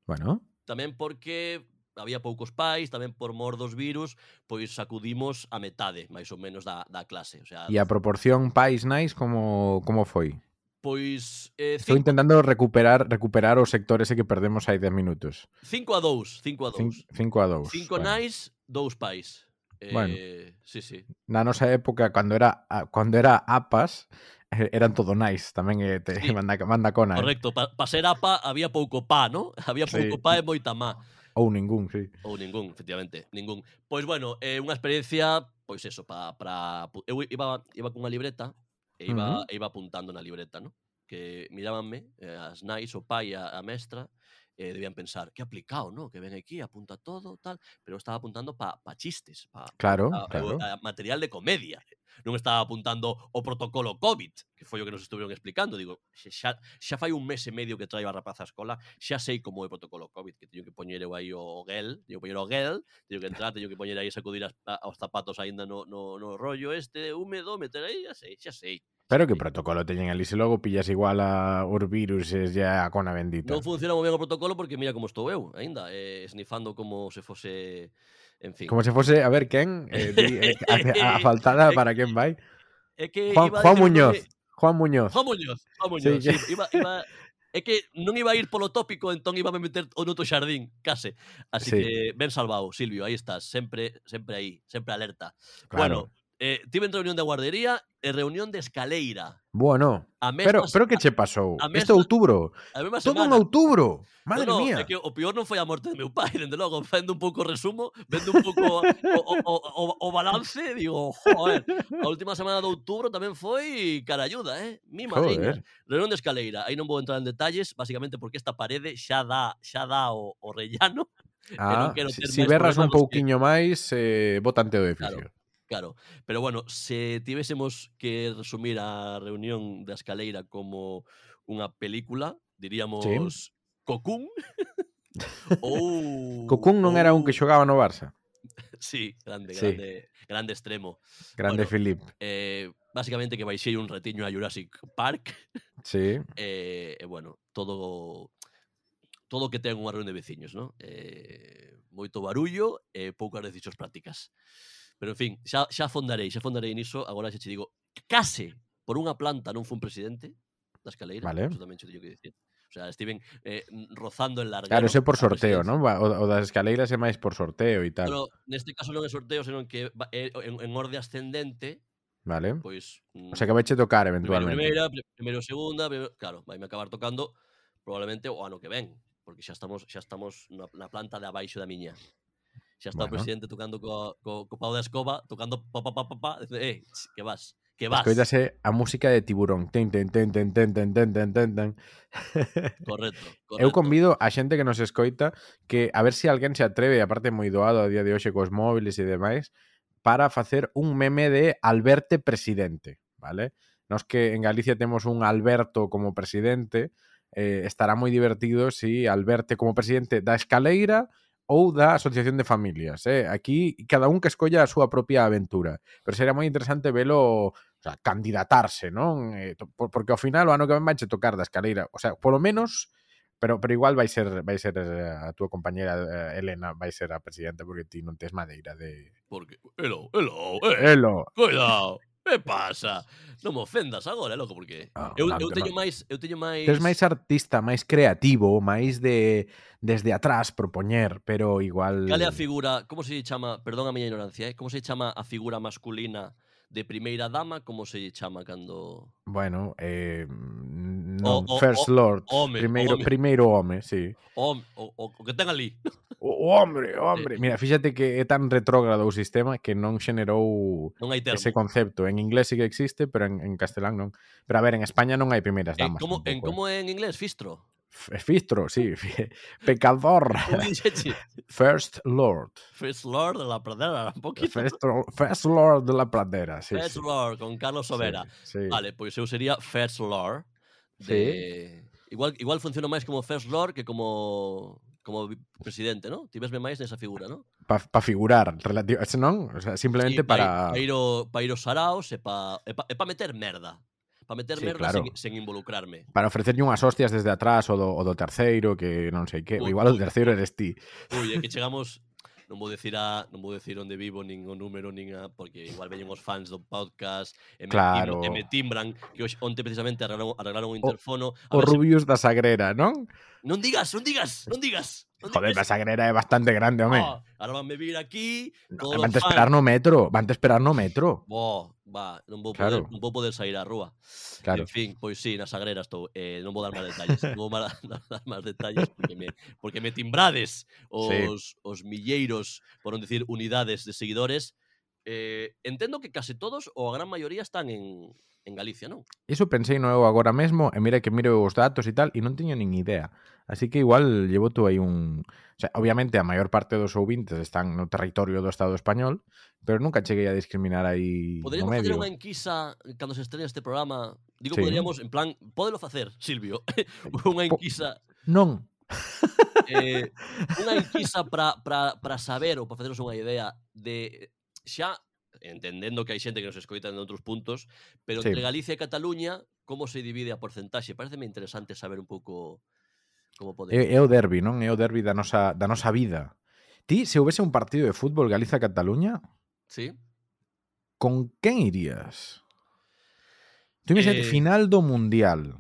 [SPEAKER 1] Bueno.
[SPEAKER 2] Tamén porque había poucos pais, tamén por mor dos virus, pois sacudimos a metade, máis ou menos, da, da clase. O sea,
[SPEAKER 1] e a proporción pais nais como, como foi?
[SPEAKER 2] Pois... Eh,
[SPEAKER 1] Estou
[SPEAKER 2] cinco...
[SPEAKER 1] intentando recuperar recuperar o sector ese que perdemos hai 10 minutos.
[SPEAKER 2] 5 a 2, 5 a 2.
[SPEAKER 1] 5 a 2.
[SPEAKER 2] 5 bueno. nais, 2 pais. Eh,
[SPEAKER 1] bueno,
[SPEAKER 2] sí, sí.
[SPEAKER 1] Na nosa época, cando era cando era APAS, eh, eran todo nice, tamén eh, te
[SPEAKER 2] sí. [laughs]
[SPEAKER 1] manda, manda cona. Eh.
[SPEAKER 2] Correcto, eh. para pa ser APA había pouco pa, ¿no? [laughs] Había pouco sí. pa e moita má.
[SPEAKER 1] Ou ningún, sí.
[SPEAKER 2] Ou ningún, efectivamente, ningún. Pois bueno, eh, unha experiencia, pois eso, para para eu iba iba cunha libreta e iba
[SPEAKER 1] uh -huh.
[SPEAKER 2] e iba apuntando na libreta, ¿no? Que mirábanme eh, as nais, o pai, a, a mestra, eh, debían pensar, que aplicado, ¿no? Que ven aquí, apunta todo, tal, pero estaba apuntando para pa chistes, para
[SPEAKER 1] claro,
[SPEAKER 2] pa,
[SPEAKER 1] claro.
[SPEAKER 2] pa, eh, material de comedia. Non estaba apuntando o protocolo COVID, que foi o que nos estuveron explicando. Digo, xa, xa fai un mes e medio que traio a rapaza á escola, xa sei como é o protocolo COVID, que teño que poñer eu aí o gel, teño que poñer o gel, teño que entrar, teño que poñer aí sacudir as, a, os zapatos aínda no, no, no rollo este húmedo, meter aí, xa sei, xa sei.
[SPEAKER 1] Pero que protocolo teñen ali se logo pillas igual a os virus e a cona bendita.
[SPEAKER 2] Non funciona moi ben o protocolo porque mira como estou eu, aínda, eh, snifando como se fose, en fin.
[SPEAKER 1] Como se fose, a ver quen, eh, [laughs] di, eh, a, a, a faltada para quen vai.
[SPEAKER 2] É que
[SPEAKER 1] Juan,
[SPEAKER 2] iba
[SPEAKER 1] Juan Muñoz.
[SPEAKER 2] Que...
[SPEAKER 1] Juan Muñoz.
[SPEAKER 2] Juan Muñoz, Juan Muñoz.
[SPEAKER 1] Sí,
[SPEAKER 2] sí, que... iba, [laughs] iba, é que non iba a ir polo tópico, entón iba a me meter o noto xardín, case. Así
[SPEAKER 1] sí.
[SPEAKER 2] que ben salvado, Silvio, aí estás, sempre sempre aí, sempre alerta.
[SPEAKER 1] Claro.
[SPEAKER 2] Bueno, Eh, tiven reunión da guardería e reunión de escaleira.
[SPEAKER 1] Bueno,
[SPEAKER 2] a mesma,
[SPEAKER 1] pero, pero que che pasou?
[SPEAKER 2] A mesma, este
[SPEAKER 1] outubro?
[SPEAKER 2] A mesma
[SPEAKER 1] Todo en outubro? Madre
[SPEAKER 2] no, no,
[SPEAKER 1] mía.
[SPEAKER 2] É que o peor non foi a morte de meu pai, [laughs] dende logo, vendo un pouco o resumo, vendo un pouco o, o, o, o, o balance, digo, joder, a última semana de outubro tamén foi carayuda, eh? Mi madriña. Reunión de escaleira. Aí non vou entrar en detalles, basicamente porque esta parede xa dá, xa dá o, o rellano.
[SPEAKER 1] Ah, [laughs]
[SPEAKER 2] que
[SPEAKER 1] non ah, quero
[SPEAKER 2] ter
[SPEAKER 1] si,
[SPEAKER 2] si
[SPEAKER 1] berras un
[SPEAKER 2] pouquiño que...
[SPEAKER 1] máis, eh, botante do edificio.
[SPEAKER 2] Claro. Claro, pero bueno, se tivésemos que resumir a reunión da escaleira como unha película, diríamos sí. Cocoon. [laughs] ou
[SPEAKER 1] Cocún non ou... era un que xogaba no Barça. [laughs]
[SPEAKER 2] Sí, grande,
[SPEAKER 1] sí.
[SPEAKER 2] grande, grande extremo.
[SPEAKER 1] Grande
[SPEAKER 2] bueno,
[SPEAKER 1] Filip.
[SPEAKER 2] Eh, básicamente que baixei un retiño a Jurassic Park. [laughs]
[SPEAKER 1] Sí.
[SPEAKER 2] Eh, e eh, eh, bueno, todo todo que ten unha reunión de veciños, ¿no? Eh, moito barullo e eh, poucas decisións prácticas. Pero, en fin, xa, xa fondarei, xa fondarei niso. Agora xa te digo, case por unha planta non fun presidente da escaleira.
[SPEAKER 1] Vale.
[SPEAKER 2] Eso tamén xa teño que dicir. O sea, estiven eh, rozando en largar.
[SPEAKER 1] Claro, ese por sorteo, non? O, o das escaleiras é máis por sorteo e tal.
[SPEAKER 2] Pero neste caso non é sorteo, senón que é, eh, en, en orde ascendente
[SPEAKER 1] Vale.
[SPEAKER 2] Pois,
[SPEAKER 1] o mm, sea que vai che tocar eventualmente.
[SPEAKER 2] Primeira, primeiro, segunda, primeiro, claro, vai me acabar tocando probablemente o ano que ven, porque xa estamos xa estamos na, na planta de abaixo da miña xa está
[SPEAKER 1] bueno.
[SPEAKER 2] o presidente tocando co, co, co pau da escoba, tocando pa pa pa pa pa, dice, eh, que vas, que vas.
[SPEAKER 1] Escoitase a música de tiburón. Ten, ten, ten, ten, ten, ten, ten, ten, ten, ten.
[SPEAKER 2] Correcto, [laughs] correcto.
[SPEAKER 1] Eu convido a xente que nos escoita que a ver se si alguén se atreve, aparte moi doado a día de hoxe cos móviles e demais, para facer un meme de Alberto presidente, vale? Nos que en Galicia temos un Alberto como presidente, eh, estará moi divertido se si Alberto como presidente da Escaleira ou da Asociación de Familias. Eh? Aquí cada un que escolla a súa propia aventura. Pero sería moi interesante velo o sea, candidatarse, non? Eh, porque ao final o ano que ven vai tocar da escaleira. O sea, polo menos pero pero igual vai ser vai ser eh, a túa compañeira eh, Elena vai ser a presidenta porque ti non tes madeira de
[SPEAKER 2] Porque elo, elo, eh.
[SPEAKER 1] elo.
[SPEAKER 2] Cuidado que pasa? Non me ofendas agora, loco, porque
[SPEAKER 1] ah,
[SPEAKER 2] eu,
[SPEAKER 1] claro
[SPEAKER 2] eu teño máis, eu teño máis
[SPEAKER 1] Tes máis artista, máis creativo, máis de desde atrás propoñer, pero igual
[SPEAKER 2] Cal é a figura, como se chama, perdón a miña ignorancia, eh? como se chama a figura masculina de primeira dama, como se lle chama cando...
[SPEAKER 1] Bueno, eh, mm, non,
[SPEAKER 2] o, o,
[SPEAKER 1] First
[SPEAKER 2] o,
[SPEAKER 1] Lord,
[SPEAKER 2] home,
[SPEAKER 1] primeiro,
[SPEAKER 2] home.
[SPEAKER 1] primeiro home, sí.
[SPEAKER 2] O, o, o que ten ali. [laughs]
[SPEAKER 1] O, o hombre, o hombre. Eh. Mira, fíxate que é tan retrógrado o sistema que non xenerou
[SPEAKER 2] non hai termo.
[SPEAKER 1] ese concepto. En inglés sí que existe, pero en, en castelán non. Pero a ver, en España non hai primeiras damas.
[SPEAKER 2] Eh,
[SPEAKER 1] como,
[SPEAKER 2] en como eh. é en inglés, Fistro?
[SPEAKER 1] Fistro, sí. [laughs] Pecador. First Lord.
[SPEAKER 2] First Lord de la Pradera, un poquito.
[SPEAKER 1] First, First Lord de la Pradera, sí.
[SPEAKER 2] First
[SPEAKER 1] sí.
[SPEAKER 2] Lord, con Carlos Sobera.
[SPEAKER 1] Sí, sí.
[SPEAKER 2] Vale, pois eu sería First Lord. De... Igual, igual funciona máis como First Lord que como como presidente, ¿no? Tivesme máis nesa figura, ¿no?
[SPEAKER 1] Para pa figurar, relativo, non? O sea, simplemente
[SPEAKER 2] sí,
[SPEAKER 1] para...
[SPEAKER 2] Pa ir, pa ir os saraos e pa, e pa, e pa meter merda para meter
[SPEAKER 1] sí,
[SPEAKER 2] merda
[SPEAKER 1] claro.
[SPEAKER 2] sen, sen involucrarme.
[SPEAKER 1] Para ofrecerlle unhas hostias desde atrás o do, o do terceiro, que non sei que,
[SPEAKER 2] ui,
[SPEAKER 1] igual
[SPEAKER 2] ui, o
[SPEAKER 1] terceiro eres ti.
[SPEAKER 2] Ui, é que [laughs] chegamos non vou decir a non vou decir onde vivo nin o número nin a porque igual veñen os fans do podcast e me,
[SPEAKER 1] claro.
[SPEAKER 2] e me timbran que hoxe onte precisamente arreglaron, arreglaron o interfono. O,
[SPEAKER 1] o
[SPEAKER 2] Rubius se...
[SPEAKER 1] da Sagrera, non?
[SPEAKER 2] Non digas, non digas, non digas.
[SPEAKER 1] Joder,
[SPEAKER 2] la
[SPEAKER 1] sagrera es bastante grande, hombre.
[SPEAKER 2] Ah, ahora van a vivir aquí. No,
[SPEAKER 1] van a esperar no metro, van a esperar no metro.
[SPEAKER 2] Bo, va, non vou poder, claro. non vou poder sair á rúa.
[SPEAKER 1] Claro.
[SPEAKER 2] En fin, pois sí, na sagrera estou. Eh, non vou dar máis detalles, non vou [laughs] dar, dar máis detalles porque me, porque me timbrades os, sí. os milleiros, por non decir unidades de seguidores, Eh, entendo que case todos ou a gran maioría están en, en Galicia, non?
[SPEAKER 1] Iso pensei no eu agora mesmo, e mira que miro os datos e tal, e non teño nin idea. Así que igual llevo tú aí un... O sea, obviamente a maior parte dos ouvintes están no territorio do Estado español, pero nunca cheguei a discriminar aí
[SPEAKER 2] Poderíamos no
[SPEAKER 1] medio.
[SPEAKER 2] facer unha enquisa cando se estrene este programa? Digo,
[SPEAKER 1] sí.
[SPEAKER 2] poderíamos, en plan, podelo facer, Silvio, [laughs] [laughs] unha enquisa... Po...
[SPEAKER 1] Non.
[SPEAKER 2] eh, unha enquisa para saber ou para facernos unha idea de xa entendendo que hai xente que nos escoita en outros puntos, pero
[SPEAKER 1] sí.
[SPEAKER 2] entre Galicia e Cataluña, como se divide a porcentaxe? Pareceme interesante saber un pouco como pode.
[SPEAKER 1] É, é o derbi, non? É o derbi da nosa, da nosa vida. Ti, se houvese un partido de fútbol Galiza-Cataluña,
[SPEAKER 2] sí.
[SPEAKER 1] con quen irías? Tú imagínate,
[SPEAKER 2] eh...
[SPEAKER 1] final do Mundial.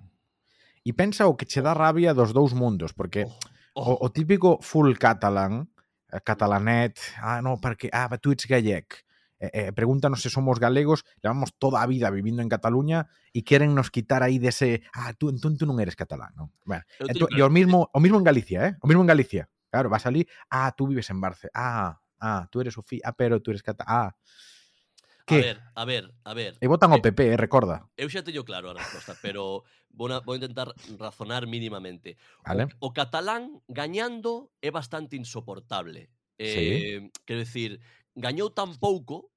[SPEAKER 1] E pensa o que che dá rabia dos dous mundos, porque
[SPEAKER 2] oh, oh.
[SPEAKER 1] O, o típico full catalán Eh, catalanet, ah, no, porque, ah, Twitch gallec. Eh, eh, pregúntanos se somos galegos, levamos toda a vida vivindo en Cataluña e queren nos quitar aí dese, ah, tú, entón tú non eres catalán, non? Bueno,
[SPEAKER 2] eh,
[SPEAKER 1] entón, e o mismo, o mismo en Galicia, eh? O mismo en Galicia. Claro, vas ali, ah, tú vives en Barce, ah, ah, tú eres Sofía, ah, pero tú eres catalán, ah. Que?
[SPEAKER 2] A ver, a ver, a ver.
[SPEAKER 1] E votan
[SPEAKER 2] ao
[SPEAKER 1] PP, eh, eh recorda.
[SPEAKER 2] Eu xa teño claro a resposta, pero vou, na, vou intentar razonar mínimamente.
[SPEAKER 1] Vale.
[SPEAKER 2] O, o catalán gañando é bastante insoportable. Eh, sí. Quero dicir, gañou tan pouco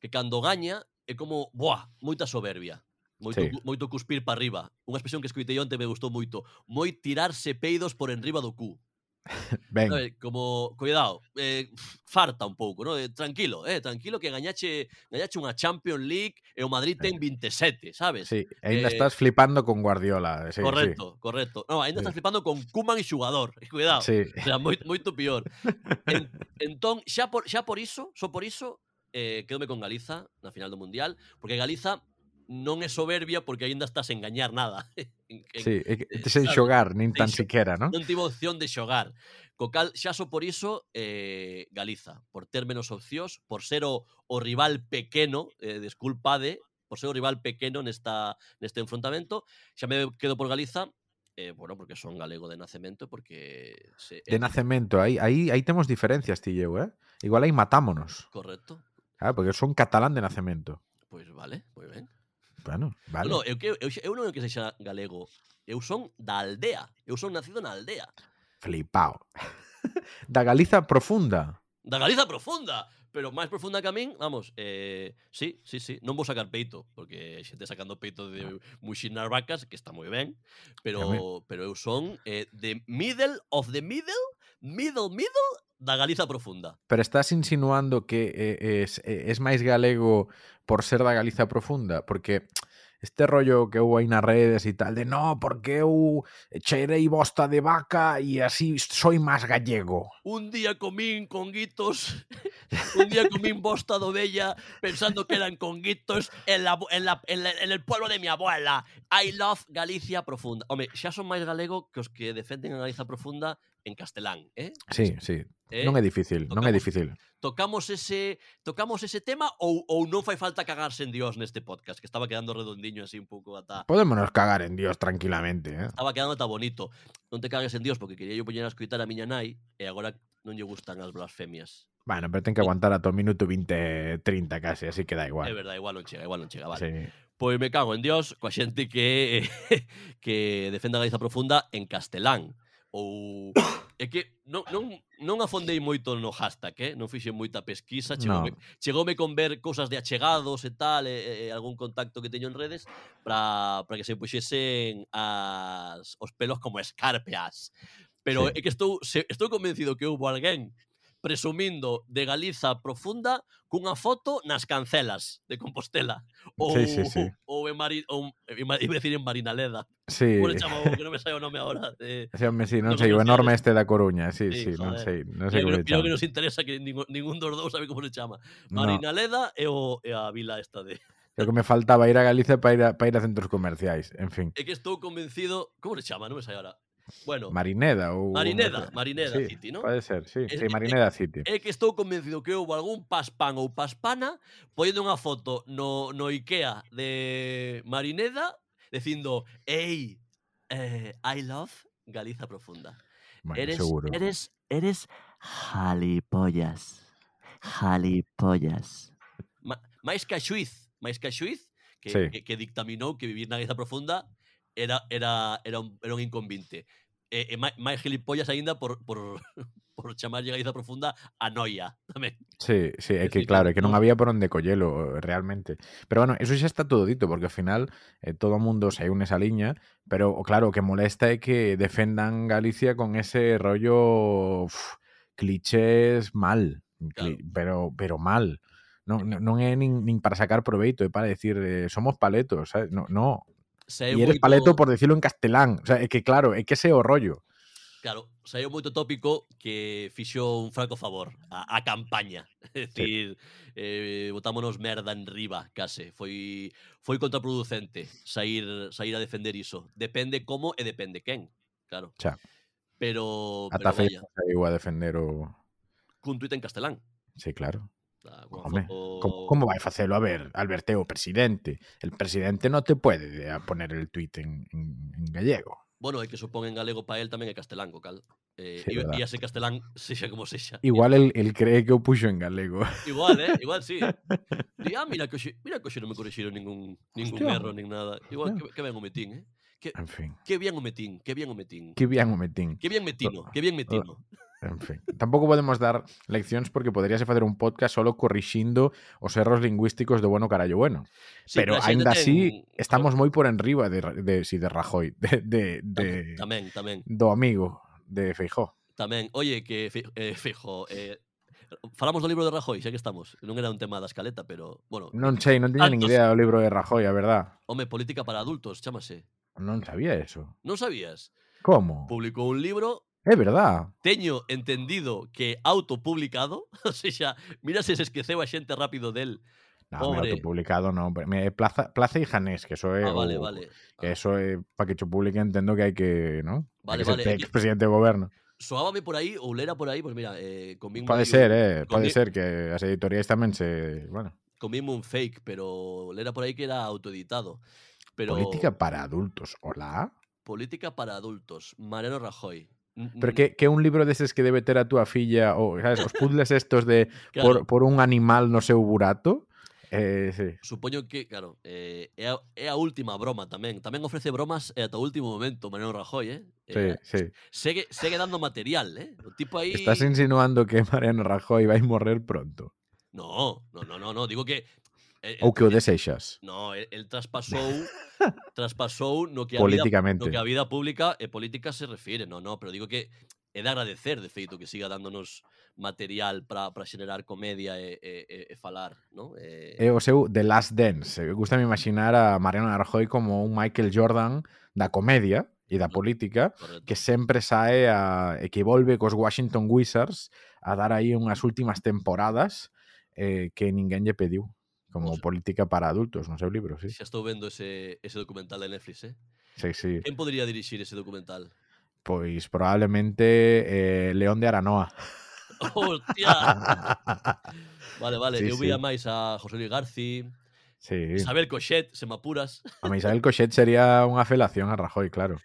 [SPEAKER 2] que cando gaña é como, buah, moita soberbia. Moito,
[SPEAKER 1] sí.
[SPEAKER 2] moito cuspir para arriba. Unha expresión que escoitei onte me gustou moito. Moi tirarse peidos por enriba do cu. [laughs]
[SPEAKER 1] Ben.
[SPEAKER 2] Sabes, como, cuidado, eh, farta un pouco, ¿no? Eh, tranquilo, eh, tranquilo que gañache, gañache unha Champions League e o Madrid ten eh. 27, sabes?
[SPEAKER 1] Sí, ainda
[SPEAKER 2] eh,
[SPEAKER 1] estás flipando con Guardiola. Eh, sí,
[SPEAKER 2] correcto, sí. correcto. No, ainda
[SPEAKER 1] sí.
[SPEAKER 2] estás flipando con Kuman e xugador, [laughs] cuidado.
[SPEAKER 1] Sí.
[SPEAKER 2] O sea, moito, moito pior. en, [laughs] entón, xa por, xa por iso, só por iso, eh, quedome con Galiza na final do Mundial, porque Galiza non é soberbia porque aínda estás a engañar nada. [laughs] en, en,
[SPEAKER 1] sí, en,
[SPEAKER 2] eh,
[SPEAKER 1] sen xogar, nin tan siquiera, non?
[SPEAKER 2] Non tivo opción de xogar. Co cal, xa só por iso, eh, Galiza, por ter menos opcións, por ser o, o rival pequeno, eh, desculpade, por ser o rival pequeno nesta, neste enfrontamento, xa me quedo por Galiza, eh, bueno, porque son galego de nacemento, porque... Se, eh,
[SPEAKER 1] de nacemento, aí, aí, aí temos diferencias, ti eu, eh? Igual aí matámonos.
[SPEAKER 2] Correcto.
[SPEAKER 1] Ah, porque son catalán de nacemento.
[SPEAKER 2] Pois pues vale, moi ben.
[SPEAKER 1] Bueno, vale.
[SPEAKER 2] No, no, eu, eu, eu, eu non é que sexa galego, eu son da aldea, eu son nacido na aldea
[SPEAKER 1] flipao. da Galiza profunda.
[SPEAKER 2] Da Galiza profunda, pero máis profunda que a min, vamos, eh, sí, sí, sí, non vou sacar peito, porque xente sacando peito de ah. muxinar vacas, que está moi ben, pero pero eu son eh, the middle of the middle, middle, middle da Galiza profunda.
[SPEAKER 1] Pero estás insinuando que eh, es, eh, es máis galego por ser da Galiza profunda, porque este rollo que hubo aí nas redes e tal, de no, porque eu cheirei bosta de vaca e así soy más gallego.
[SPEAKER 2] Un día comín conguitos, [laughs] un día comín bosta de ovella pensando que eran conguitos en, la, en, la, en, la, en el pueblo de mi abuela. I love Galicia profunda. Home, xa son máis galego que os que defenden a Galicia profunda en castelán, eh?
[SPEAKER 1] Sí, sí.
[SPEAKER 2] Eh?
[SPEAKER 1] Non é difícil, tocamos, non é difícil.
[SPEAKER 2] Tocamos ese tocamos ese tema ou, ou non fai falta cagarse en Dios neste podcast, que estaba quedando redondiño así un pouco ata
[SPEAKER 1] Podémonos cagar en Dios tranquilamente, eh?
[SPEAKER 2] Estaba quedando ata bonito. Non te cagues en Dios porque quería yo poñer a escoitar a miña nai e agora non lle gustan as blasfemias.
[SPEAKER 1] Bueno, pero ten que eh. aguantar ata o minuto 20, 30 case, así que da igual.
[SPEAKER 2] É verdade, igual non chega, igual non chega, vale.
[SPEAKER 1] Sí.
[SPEAKER 2] Pois me cago en Dios coa xente que [laughs] que defenda a Galiza profunda en castelán ou [coughs] é que non, non, non afondei moito no hashtag, eh? non fixen moita pesquisa, chegoume, no. chegoume con ver cousas de achegados e tal, e, e algún contacto que teño en redes para para que se puxesen as os pelos como escarpeas. Pero
[SPEAKER 1] sí.
[SPEAKER 2] é que estou se, estou convencido que houve alguén presumindo de Galiza profunda cunha foto nas cancelas de Compostela ou
[SPEAKER 1] sí, sí, sí. [laughs]
[SPEAKER 2] ou en Mari, ou, iba a decir en Marinaleda.
[SPEAKER 1] Sí.
[SPEAKER 2] Por chamo, que non me sai o nome agora. Eh, [laughs]
[SPEAKER 1] sí, hombre, sí, non,
[SPEAKER 2] non
[SPEAKER 1] sei, o enorme este da Coruña, sí,
[SPEAKER 2] sí,
[SPEAKER 1] sí non sei, non sei como
[SPEAKER 2] Creo que nos interesa que ningún, ningún dos dous sabe como se chama. Marinaleda no. e, o, e a vila esta de
[SPEAKER 1] Creo que me faltaba ir a Galicia para ir a, para ir a centros comerciais, en fin.
[SPEAKER 2] É que estou convencido, como se chama, non me sai agora. Bueno,
[SPEAKER 1] Marineda ou
[SPEAKER 2] Marineda, Marineda
[SPEAKER 1] sí,
[SPEAKER 2] City, ¿no?
[SPEAKER 1] Pode ser, sí, sí Marineda é, City.
[SPEAKER 2] É que estou convencido que houve algún paspan ou paspana poñendo unha foto no, no IKEA de Marineda dicindo, "Ei, eh, I love Galiza profunda."
[SPEAKER 1] Bueno,
[SPEAKER 2] eres,
[SPEAKER 1] seguro.
[SPEAKER 2] eres eres jalipollas. Jalipollas. Ma, máis que a xuiz, máis que a xuiz que,
[SPEAKER 1] sí.
[SPEAKER 2] que, que dictaminou que vivir na Galiza profunda era, era, era, un, era un inconvinte. E, e máis, gilipollas aínda por, por, [laughs] por chamarlle Galiza profunda a noia tamén.
[SPEAKER 1] Sí, sí, é
[SPEAKER 2] Es
[SPEAKER 1] que claro, é que non había por onde collelo eh, realmente. Pero bueno, eso xa está todo dito, porque ao final eh, todo o mundo saiu nesa liña, pero claro, o que molesta é que defendan Galicia con ese rollo uf, clichés mal, cli- pero pero mal. Non, non é nin, nin para sacar proveito, é para decir eh, somos paletos, sabes? No, no.
[SPEAKER 2] se
[SPEAKER 1] e eres
[SPEAKER 2] moito...
[SPEAKER 1] paleto por decirlo en castelán. O sea, é que claro, é que ese é o rollo.
[SPEAKER 2] Claro, saiu moito tópico que fixo un franco favor a, a campaña. [laughs] É dicir, eh, botámonos merda en riba, case. Foi foi contraproducente sair sair a defender iso. Depende como e depende quen, claro.
[SPEAKER 1] Xa.
[SPEAKER 2] Pero,
[SPEAKER 1] Ata
[SPEAKER 2] pero vaya.
[SPEAKER 1] Saiu a defender o...
[SPEAKER 2] Cun tuit en castelán.
[SPEAKER 1] Sí, claro.
[SPEAKER 2] Ah,
[SPEAKER 1] Home, ¿Cómo, cómo vai facelo? A ver, Alberto é o presidente. El presidente no te puede eh, poner el tuit en, en, en gallego.
[SPEAKER 2] Bueno, é que supón en galego para el tamén é castelán, cal. Eh,
[SPEAKER 1] Sí,
[SPEAKER 2] e, ese castelán, sexa como sexa.
[SPEAKER 1] Igual el, el cree que o puxo en galego.
[SPEAKER 2] Igual, eh? Igual sí. [laughs] Di, ah, mira que hoxe, mira que non me corrixeron ningún, ningún
[SPEAKER 1] Hostia.
[SPEAKER 2] erro, nin nada. Igual,
[SPEAKER 1] Hostia.
[SPEAKER 2] que, que ben o metín, eh? Que,
[SPEAKER 1] En fin,
[SPEAKER 2] que bien o metín, que bien o metín.
[SPEAKER 1] que bien o metín.
[SPEAKER 2] Que bien metino, que bien metino.
[SPEAKER 1] En fin, tampouco podemos dar leccións porque poderíase facer un podcast solo corrixindo os erros lingüísticos do bueno carallo bueno.
[SPEAKER 2] Sí,
[SPEAKER 1] Pero aínda así ten... estamos moi por enriba de, de, si de Rajoy, de, de, de
[SPEAKER 2] tamén, tamén.
[SPEAKER 1] do amigo de Feijó.
[SPEAKER 2] Tamén, oye, que eh, Feijó, eh, falamos do libro de Rajoy, xa que estamos. Non era un tema da escaleta, pero, bueno...
[SPEAKER 1] Non sei, non tiña nin idea do libro de Rajoy, a verdad.
[SPEAKER 2] Home, política para adultos, chámase.
[SPEAKER 1] Non sabía eso.
[SPEAKER 2] Non sabías?
[SPEAKER 1] Como?
[SPEAKER 2] Publicou un libro
[SPEAKER 1] É verdad.
[SPEAKER 2] teño entendido que autopublicado, [laughs] ou seja, mira se se esqueceu a xente rápido del.
[SPEAKER 1] No,
[SPEAKER 2] Pobre.
[SPEAKER 1] autopublicado no. Plaza, Plaza y Janés, que eso é
[SPEAKER 2] Ah, vale,
[SPEAKER 1] o-
[SPEAKER 2] vale.
[SPEAKER 1] Que
[SPEAKER 2] Ah,
[SPEAKER 1] eso é para que cho publique entendo que hai que, ¿no?
[SPEAKER 2] Vale,
[SPEAKER 1] que
[SPEAKER 2] vale,
[SPEAKER 1] ser expresidente de goberno.
[SPEAKER 2] Soábame por aí ou lera por aí, pois mira, eh,
[SPEAKER 1] Pode
[SPEAKER 2] aí
[SPEAKER 1] ser, eh,
[SPEAKER 2] convi-
[SPEAKER 1] ser que as editoriais tamén se, bueno,
[SPEAKER 2] Convínme un fake, pero lera por aí que era autoeditado. Pero
[SPEAKER 1] política para adultos. Hola.
[SPEAKER 2] política para adultos, Mariano Rajoy.
[SPEAKER 1] Pero que, que un libro deses que debe ter a túa filla ou, sabes, os puzzles estos de [laughs] por,
[SPEAKER 2] claro,
[SPEAKER 1] por un animal no seu burato. Eh, sí.
[SPEAKER 2] Supoño que, claro, eh, é, a, é a última broma tamén. Tamén ofrece bromas e ata o último momento, Mariano Rajoy, eh?
[SPEAKER 1] Sí,
[SPEAKER 2] Eh,
[SPEAKER 1] sí.
[SPEAKER 2] Segue, segue dando material, eh? O tipo aí...
[SPEAKER 1] Estás insinuando que Mariano Rajoy vai morrer pronto.
[SPEAKER 2] No, no, no, no, no, digo que... Eh,
[SPEAKER 1] Ou que o desexas.
[SPEAKER 2] No, el, el traspasou [laughs] traspasou no que a
[SPEAKER 1] Políticamente.
[SPEAKER 2] vida, no que a vida pública e política se refire, no, no, pero digo que é de agradecer, de feito, que siga dándonos material para xenerar comedia e, e, e falar, non? E...
[SPEAKER 1] Eh, é o seu The Last Dance. Gusta me imaginar a Mariano Rajoy como un Michael Jordan da comedia, e da política
[SPEAKER 2] Correcto.
[SPEAKER 1] que sempre sae a, e que volve cos Washington Wizards a dar aí unhas últimas temporadas eh, que ninguén lle pediu. Como
[SPEAKER 2] pues,
[SPEAKER 1] política para adultos, no seu libro, sí.
[SPEAKER 2] Xa estou vendo ese, ese documental de Netflix, eh?
[SPEAKER 1] Sí, sí.
[SPEAKER 2] Quen podría dirixir ese documental?
[SPEAKER 1] Pois probablemente eh, León de Aranoa.
[SPEAKER 2] Hostia! [laughs] vale, vale,
[SPEAKER 1] sí,
[SPEAKER 2] eu
[SPEAKER 1] sí.
[SPEAKER 2] máis a José Luis Garci,
[SPEAKER 1] sí.
[SPEAKER 2] Isabel Cochet, se me apuras.
[SPEAKER 1] A Isabel Cochet sería unha felación a Rajoy, claro.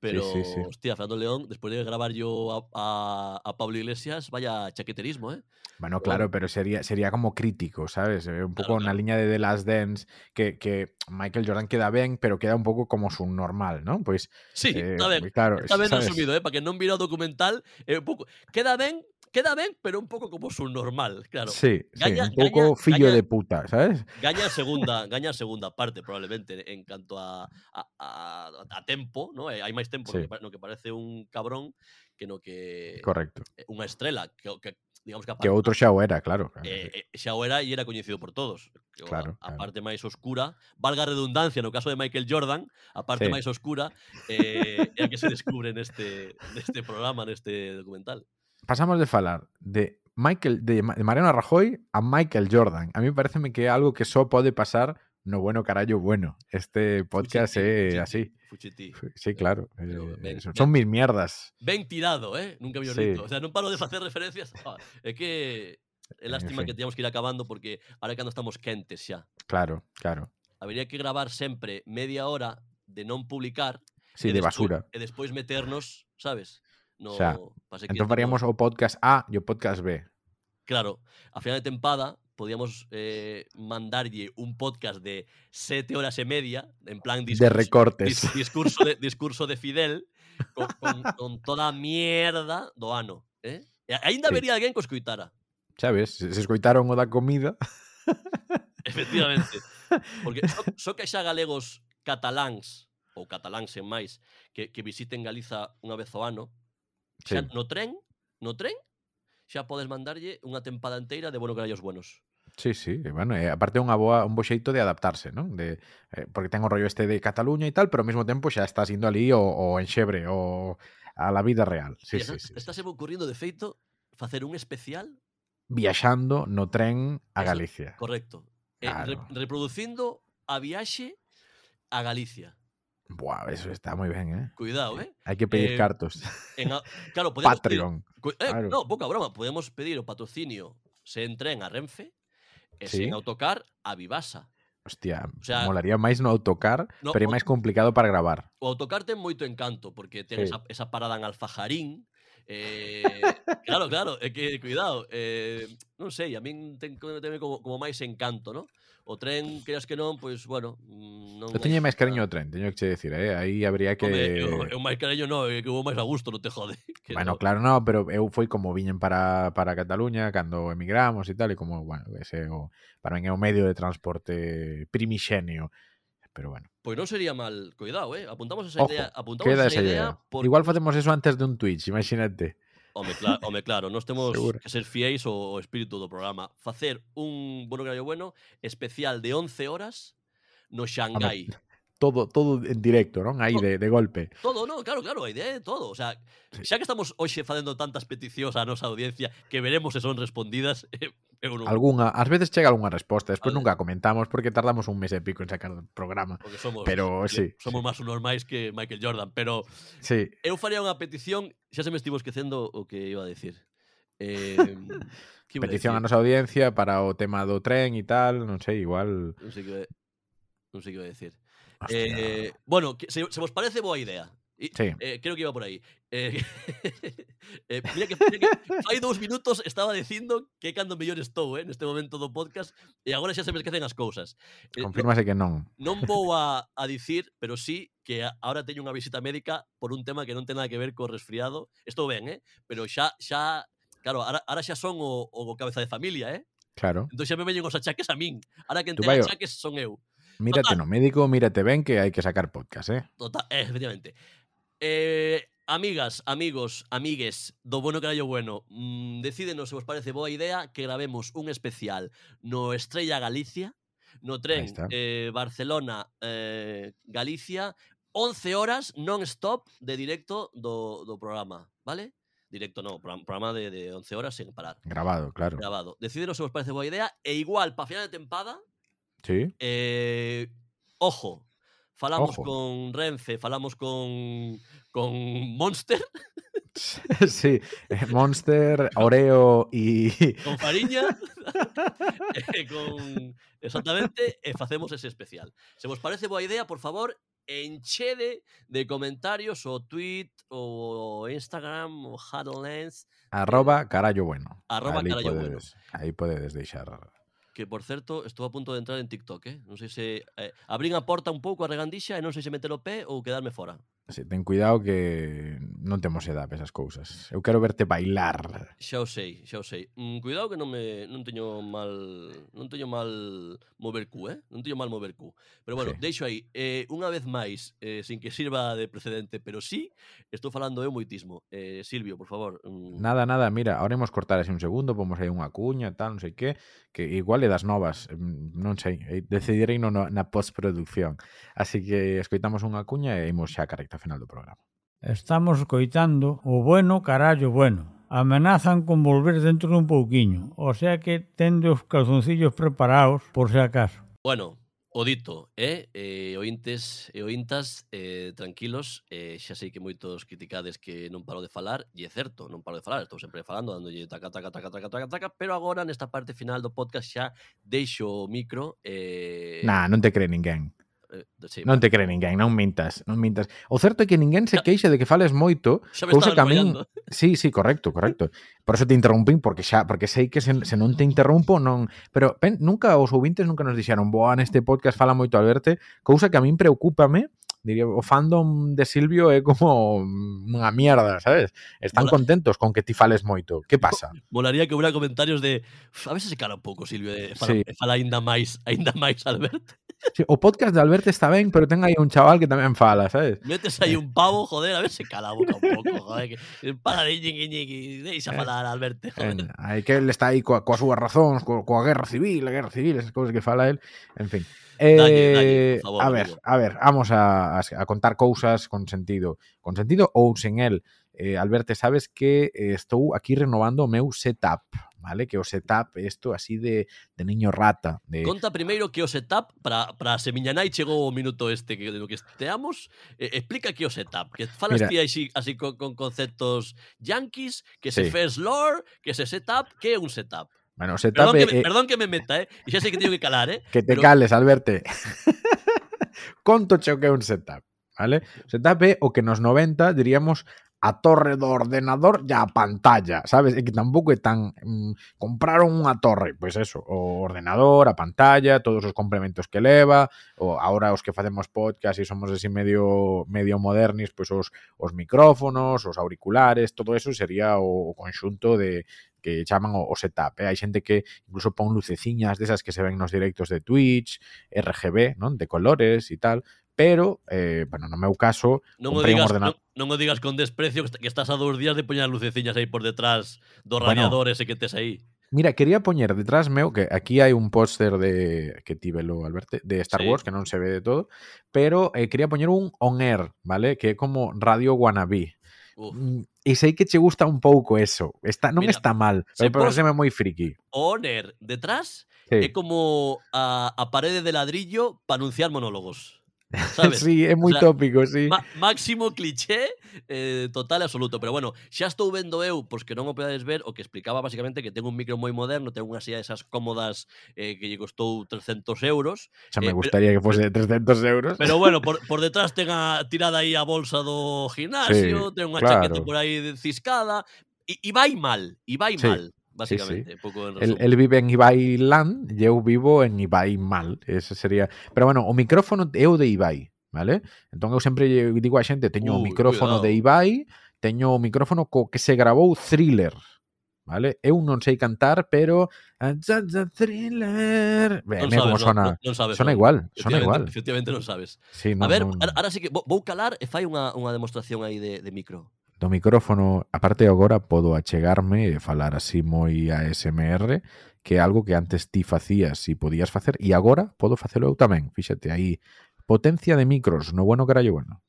[SPEAKER 2] Pero,
[SPEAKER 1] sí, sí.
[SPEAKER 2] hostia, Fernando León, después de grabar yo a, a- a Pablo Iglesias, vaya chaqueterismo, ¿eh?
[SPEAKER 1] Bueno, claro, pero sería, sería como crítico, ¿sabes? Eh, Un poco
[SPEAKER 2] Claro,
[SPEAKER 1] na
[SPEAKER 2] claro.
[SPEAKER 1] liña de The Last Dance que, que Michael Jordan queda ben, pero queda un pouco como subnormal, ¿no? Pois,
[SPEAKER 2] Sí,
[SPEAKER 1] eh, claro,
[SPEAKER 2] Está ben
[SPEAKER 1] sabes?
[SPEAKER 2] resumido, eh? Para que non vira o documental, é un pouco... Queda ben, Queda ben, pero un pouco como subnormal, claro.
[SPEAKER 1] Sí,
[SPEAKER 2] gaña, sí
[SPEAKER 1] un pouco
[SPEAKER 2] gaña,
[SPEAKER 1] fillo
[SPEAKER 2] gaña,
[SPEAKER 1] de puta, ¿sabes?
[SPEAKER 2] Gaña [laughs] segunda, gaña segunda parte probablemente en canto a, a, a, a tempo, ¿no? Eh, Hai máis tempo
[SPEAKER 1] sí.
[SPEAKER 2] no, que, no que parece un cabrón que no que
[SPEAKER 1] Correcto.
[SPEAKER 2] Eh, unha estrela que, que digamos que, a,
[SPEAKER 1] que outro xa o era, claro. claro
[SPEAKER 2] eh,
[SPEAKER 1] sí.
[SPEAKER 2] Eh, xa o era e era coñecido por todos. Que,
[SPEAKER 1] claro,
[SPEAKER 2] a, a parte máis oscura, valga a redundancia no caso de Michael Jordan, a parte
[SPEAKER 1] sí.
[SPEAKER 2] máis oscura eh, é a que se descubre neste, neste programa, neste documental.
[SPEAKER 1] Pasamos de falar de Michael de, de Mariano Rajoy a Michael Jordan. A mí pareceme que é algo que só pode pasar no bueno carallo bueno. Este podcast
[SPEAKER 2] Fuchiti,
[SPEAKER 1] é así.
[SPEAKER 2] Fuchiti.
[SPEAKER 1] Fu- Sí, claro.
[SPEAKER 2] Pero
[SPEAKER 1] eh,
[SPEAKER 2] ben-
[SPEAKER 1] son,
[SPEAKER 2] ben-
[SPEAKER 1] mis mierdas.
[SPEAKER 2] Ben tirado, eh? Nunca mellor
[SPEAKER 1] Sí.
[SPEAKER 2] O sea, non paro de facer referencias. Ah, é que é
[SPEAKER 1] En
[SPEAKER 2] lástima
[SPEAKER 1] fin.
[SPEAKER 2] que teñamos que ir acabando porque ahora cando estamos quentes xa.
[SPEAKER 1] Claro, claro.
[SPEAKER 2] Habería que gravar sempre media hora de non publicar
[SPEAKER 1] Sí,
[SPEAKER 2] e
[SPEAKER 1] de
[SPEAKER 2] despois-
[SPEAKER 1] basura.
[SPEAKER 2] E despois meternos, sabes? No, o sea,
[SPEAKER 1] entón faríamos o podcast A e o podcast B.
[SPEAKER 2] Claro, a final de tempada podíamos eh, mandarlle un podcast de sete horas e media, en plan discurso, de
[SPEAKER 1] recortes.
[SPEAKER 2] Dis, discurso, de, discurso de Fidel, con, con, con toda a mierda do ano. Eh? E ainda
[SPEAKER 1] sí.
[SPEAKER 2] vería alguén que escoitara.
[SPEAKER 1] Sabes, se escoitaron o da comida. [laughs]
[SPEAKER 2] Efectivamente. Porque só, só que xa galegos cataláns, ou cataláns en máis, que, que visiten Galiza unha vez ao ano, Xa sí. no tren, no tren, xa podes mandarlle unha tempada inteira de bueno que os buenos.
[SPEAKER 1] Sí, sí, e, bueno, e, aparte é unha boa un bo xeito de adaptarse, non? De eh, porque ten o rollo este de Cataluña e tal, pero ao mesmo tempo xa estás indo ali o, o enxebre o a la vida real. Sí, sí, sí, sí,
[SPEAKER 2] sí. Estáse ocurrindo de feito facer un especial
[SPEAKER 1] viaxando no tren a Galicia.
[SPEAKER 2] Correcto. Claro. Eh, re, reproducindo a viaxe a Galicia.
[SPEAKER 1] Buah, eso está muy bien, ¿eh?
[SPEAKER 2] Cuidado, ¿eh?
[SPEAKER 1] Hay que pedir
[SPEAKER 2] eh,
[SPEAKER 1] cartos.
[SPEAKER 2] En a... claro, podemos
[SPEAKER 1] Patreon.
[SPEAKER 2] Pedir... Eh,
[SPEAKER 1] claro.
[SPEAKER 2] No, poca broma. Podemos pedir o patrocinio se en tren a Renfe e
[SPEAKER 1] eh,
[SPEAKER 2] ¿Sí? sen autocar a Vivasa.
[SPEAKER 1] Hostia,
[SPEAKER 2] o sea,
[SPEAKER 1] molaría máis no autocar,
[SPEAKER 2] no,
[SPEAKER 1] pero é máis complicado para gravar.
[SPEAKER 2] O autocar ten moito encanto, porque ten
[SPEAKER 1] sí.
[SPEAKER 2] esa, esa parada en Alfajarín, Eh, [laughs] claro, claro, é que cuidado, eh, non sei, a min ten que como, como máis encanto, ¿no? O tren, creas que non, pois, pues, bueno, non...
[SPEAKER 1] Eu
[SPEAKER 2] teñe
[SPEAKER 1] máis cariño ao tren, teño que che decir, eh? aí habría que...
[SPEAKER 2] Home, eu, eu máis cariño non, eh, que vou máis a gusto, non te jode. [laughs] Que
[SPEAKER 1] bueno,
[SPEAKER 2] no.
[SPEAKER 1] claro, non, pero eu foi como viñen para, para Cataluña, cando emigramos e tal, e como, bueno, ese o, para min é o medio de transporte primixenio pero bueno.
[SPEAKER 2] Pois non sería mal, cuidado, eh? Apuntamos esa
[SPEAKER 1] Ojo,
[SPEAKER 2] idea, apuntamos
[SPEAKER 1] queda
[SPEAKER 2] esa idea.
[SPEAKER 1] idea
[SPEAKER 2] porque...
[SPEAKER 1] Igual facemos eso antes de un Twitch, imagínate.
[SPEAKER 2] Home, claro, home claro, nós temos
[SPEAKER 1] Seguro.
[SPEAKER 2] que ser fiéis ao espírito do programa. Facer un Bueno Gallo Bueno especial de 11 horas no Xangai.
[SPEAKER 1] Todo, todo en directo, non? Aí de, de golpe.
[SPEAKER 2] Todo, no, claro, claro, a idea é todo. O sea, xa que estamos hoxe facendo tantas peticións á nosa audiencia que veremos se son respondidas, [laughs] eh, eu non.
[SPEAKER 1] Alguna, ás veces chega algunha resposta, despois
[SPEAKER 2] vale.
[SPEAKER 1] nunca comentamos porque tardamos un mes e pico en sacar o programa.
[SPEAKER 2] Porque somos,
[SPEAKER 1] pero, sí,
[SPEAKER 2] somos
[SPEAKER 1] sí.
[SPEAKER 2] máis normais que Michael Jordan, pero
[SPEAKER 1] sí.
[SPEAKER 2] eu faría unha petición, xa se me estivo esquecendo o que iba a decir. Eh, [laughs] que
[SPEAKER 1] petición a nosa audiencia para o tema do tren e tal, non sei, igual...
[SPEAKER 2] Non sei que, non sei que iba a decir.
[SPEAKER 1] Hostia.
[SPEAKER 2] Eh, bueno, que, se, se vos parece boa idea, Y,
[SPEAKER 1] sí.
[SPEAKER 2] eh, creo que iba por ahí. Eh, [laughs] eh, mira que, hai dous minutos estaba dicindo que cando mellor estou eh, neste momento do podcast e agora xa se me esquecen as cousas. Eh,
[SPEAKER 1] Confírmase que non.
[SPEAKER 2] Non vou a, a dicir, pero sí que agora teño unha visita médica por un tema que non ten nada que ver co resfriado. Estou ben, eh? Pero xa, xa claro, ahora, ahora xa son o, o cabeza de familia, eh?
[SPEAKER 1] Claro.
[SPEAKER 2] Entón xa me veñen os achaques a min. Ahora que ten achaques son eu.
[SPEAKER 1] Mírate Total. no médico, mírate ben que hai que sacar podcast, eh?
[SPEAKER 2] Total, eh, efectivamente. Eh, Amigas, amigos, amigues, do bueno carallo bueno, mm, decídenos se vos parece boa idea que gravemos un especial no Estrella Galicia, no tren eh, Barcelona eh, Galicia, 11 horas non-stop de directo do, do programa, vale? Directo no, programa de, de 11 horas sen parar.
[SPEAKER 1] Grabado, claro.
[SPEAKER 2] Grabado. Decídenos se vos parece boa idea e igual, para final de tempada,
[SPEAKER 1] sí.
[SPEAKER 2] eh, ojo, falamos
[SPEAKER 1] Ojo.
[SPEAKER 2] con Renfe, falamos con con Monster, [laughs]
[SPEAKER 1] sí, eh, Monster, [laughs] Oreo y...
[SPEAKER 2] con Fariña, [laughs] e con exactamente, e facemos ese especial. Se vos parece boa idea, por favor, enchede de comentarios o tweet o Instagram o Huddlens
[SPEAKER 1] Arroba carallo bueno.
[SPEAKER 2] Arroba
[SPEAKER 1] Ali
[SPEAKER 2] carallo bueno.
[SPEAKER 1] Aí podedes deixar.
[SPEAKER 2] que por certo estou a punto de entrar en TikTok, eh? Non sei se eh, abrín a porta un pouco a regandixa e non sei se meter o pé ou quedarme fora.
[SPEAKER 1] Sí, ten cuidado que non temos edad esas cousas. Eu quero verte bailar.
[SPEAKER 2] Xa o sei, xa o sei. Mm, cuidado que non me non teño mal non teño mal mover cu, eh? Non teño mal mover cu. Pero bueno,
[SPEAKER 1] sí.
[SPEAKER 2] deixo aí. Eh, unha vez máis, eh, sin que sirva de precedente, pero sí, estou falando eu moitismo. Eh, Silvio, por favor. Mm.
[SPEAKER 1] Nada, nada, mira, ahora imos cortar así un segundo, pomos aí unha cuña, tal, non sei que, que igual é das novas, mm, non sei, eh, decidirei no, na postproducción. Así que escoitamos unha cuña e imos xa a caracta final do programa.
[SPEAKER 4] Estamos coitando o bueno carallo bueno. Amenazan con volver dentro dun pouquiño, o sea que tende os calzoncillos preparados por se acaso.
[SPEAKER 2] Bueno, o dito, eh, eh ointes e ointas, eh, tranquilos, eh, xa sei que moitos criticades que non paro de falar, e é certo, non paro de falar, estou sempre falando, dándolle taca, taca, taca, taca, taca, taca, pero agora nesta parte final do podcast xa deixo o micro. Eh...
[SPEAKER 1] Nah, non te cree ninguén.
[SPEAKER 2] Eh, sí,
[SPEAKER 1] Non te cree ninguén, non mintas, non mintas. O certo é que ninguén se queixa de que fales moito,
[SPEAKER 2] xa me
[SPEAKER 1] cousa que a min... [laughs] Sí, sí, correcto, correcto. Por eso te interrumpín, porque xa, porque sei que se, se non te interrompo, non... Pero pen, nunca os ouvintes nunca nos dixeron, boa, neste podcast fala moito Alberto, cousa que a min preocúpame, diría, o fandom de Silvio é como unha mierda, sabes? Están
[SPEAKER 2] Mola.
[SPEAKER 1] contentos con que ti fales moito. Que pasa?
[SPEAKER 2] Molaría que hubiera comentarios de a veces se cala un pouco, Silvio, de fala,
[SPEAKER 1] sí.
[SPEAKER 2] fala aínda máis, [laughs] aínda máis, Alberto.
[SPEAKER 1] Sí, o podcast de Alberto está ben, pero ten aí un chaval que tamén fala, sabes?
[SPEAKER 2] Metes aí un pavo, joder, a ver se cala a boca un pouco, joder, que para de ñiqui ñiqui, deixa
[SPEAKER 1] eh,
[SPEAKER 2] falar Alberto, joder.
[SPEAKER 1] En, hai que ele está aí coa, coa súa razóns, coa, coa guerra civil, a guerra civil, esas cousas que fala el, en fin. Eh,
[SPEAKER 2] dalle, dalle, favor,
[SPEAKER 1] a ver,
[SPEAKER 2] amigo.
[SPEAKER 1] a ver, vamos a, a contar cousas con sentido. Con sentido ou sen el. Eh, Alberto, sabes que eh, estou aquí renovando o meu setup, vale? Que o setup isto así de, de niño rata. De...
[SPEAKER 2] Conta primeiro que o setup para para se miña nai chegou o minuto este que do que esteamos, eh, explica que o setup, que falas ti así así con, con conceptos yankees, que se
[SPEAKER 1] sí.
[SPEAKER 2] first lore, que se setup, que é un setup.
[SPEAKER 1] Bueno, o setup
[SPEAKER 2] Perdón que, me,
[SPEAKER 1] é-
[SPEAKER 2] perdón que me meta, eh? Xa sei que teño que calar, eh?
[SPEAKER 1] que te
[SPEAKER 2] pero-
[SPEAKER 1] cales, Alberto. [laughs] Conto che que é un setup, vale? Setup é o que nos 90 diríamos a torre do ordenador e a pantalla, sabes? É que tampouco é tan... Mm, compraron unha torre, pois eso, o ordenador, a pantalla, todos os complementos que leva, o, ahora os que facemos podcast e somos así medio medio modernis, pois os, os micrófonos, os auriculares, todo eso sería o, o conxunto de, que chaman o, o setup. Eh? Hai xente que incluso pon luceciñas desas que se ven nos directos de Twitch, RGB, non de colores e tal, pero, eh, bueno, no meu caso,
[SPEAKER 2] non o
[SPEAKER 1] digas, un ordenador...
[SPEAKER 2] non, non o digas con desprecio que estás a dous días de poñer as luceciñas aí por detrás dos
[SPEAKER 1] radiadores
[SPEAKER 2] bueno, e que tes aí.
[SPEAKER 1] Mira, quería poñer detrás meu que aquí hai un póster de que tívelo Alberto de Star
[SPEAKER 2] sí.
[SPEAKER 1] Wars que non se ve de todo, pero eh, quería poñer un on air, ¿vale? Que é como Radio Wannabe.
[SPEAKER 2] Uf.
[SPEAKER 1] Mm, e sei que che gusta un pouco eso. Está, non
[SPEAKER 2] Mira,
[SPEAKER 1] está mal, pero pareceme moi friki.
[SPEAKER 2] On detrás
[SPEAKER 1] sí.
[SPEAKER 2] é como a, a parede de ladrillo para anunciar monólogos. [laughs] Sabes?
[SPEAKER 1] sí, é moi
[SPEAKER 2] o sea,
[SPEAKER 1] tópico, sí.
[SPEAKER 2] máximo cliché eh, total e absoluto, pero bueno, xa estou vendo eu, pois que non o podades ver, o que explicaba basicamente que ten un micro moi moderno, ten unha silla desas cómodas eh, que lle costou 300 euros.
[SPEAKER 1] Xa me
[SPEAKER 2] eh,
[SPEAKER 1] gustaría pero, que fose de 300 euros.
[SPEAKER 2] Pero bueno, por, [laughs] por detrás ten a, tirada aí a bolsa do gimnasio,
[SPEAKER 1] sí,
[SPEAKER 2] ten unha
[SPEAKER 1] claro.
[SPEAKER 2] chaqueta por aí ciscada, e, e vai mal, e vai
[SPEAKER 1] sí.
[SPEAKER 2] mal. Basicamente. Pouco en
[SPEAKER 1] El,
[SPEAKER 2] resumen.
[SPEAKER 1] el vive en Ibai Land eu vivo en Ibai Mal. Ese sería... Pero bueno, o micrófono o de Ibai, vale? Entón eu sempre digo a xente, teño o
[SPEAKER 2] Ui,
[SPEAKER 1] micrófono
[SPEAKER 2] cuidado.
[SPEAKER 1] de Ibai, teño o micrófono co que se grabou Thriller, vale? Eu non sei cantar, pero eh, Thriller. Ben,
[SPEAKER 2] non
[SPEAKER 1] como sona.
[SPEAKER 2] Non, non sabes,
[SPEAKER 1] sona igual, sona igual.
[SPEAKER 2] Efectivamente non sabes.
[SPEAKER 1] Sí, non, a
[SPEAKER 2] ver,
[SPEAKER 1] non...
[SPEAKER 2] ahora sí que vou calar e fai unha, unha demostración aí de, de micro.
[SPEAKER 1] Do micrófono, aparte agora podo achegarme e falar así moi ASMR, que é algo que antes ti facías e podías facer e agora podo facelo eu tamén. Fíxate aí, potencia de micros, no bueno carallo bueno.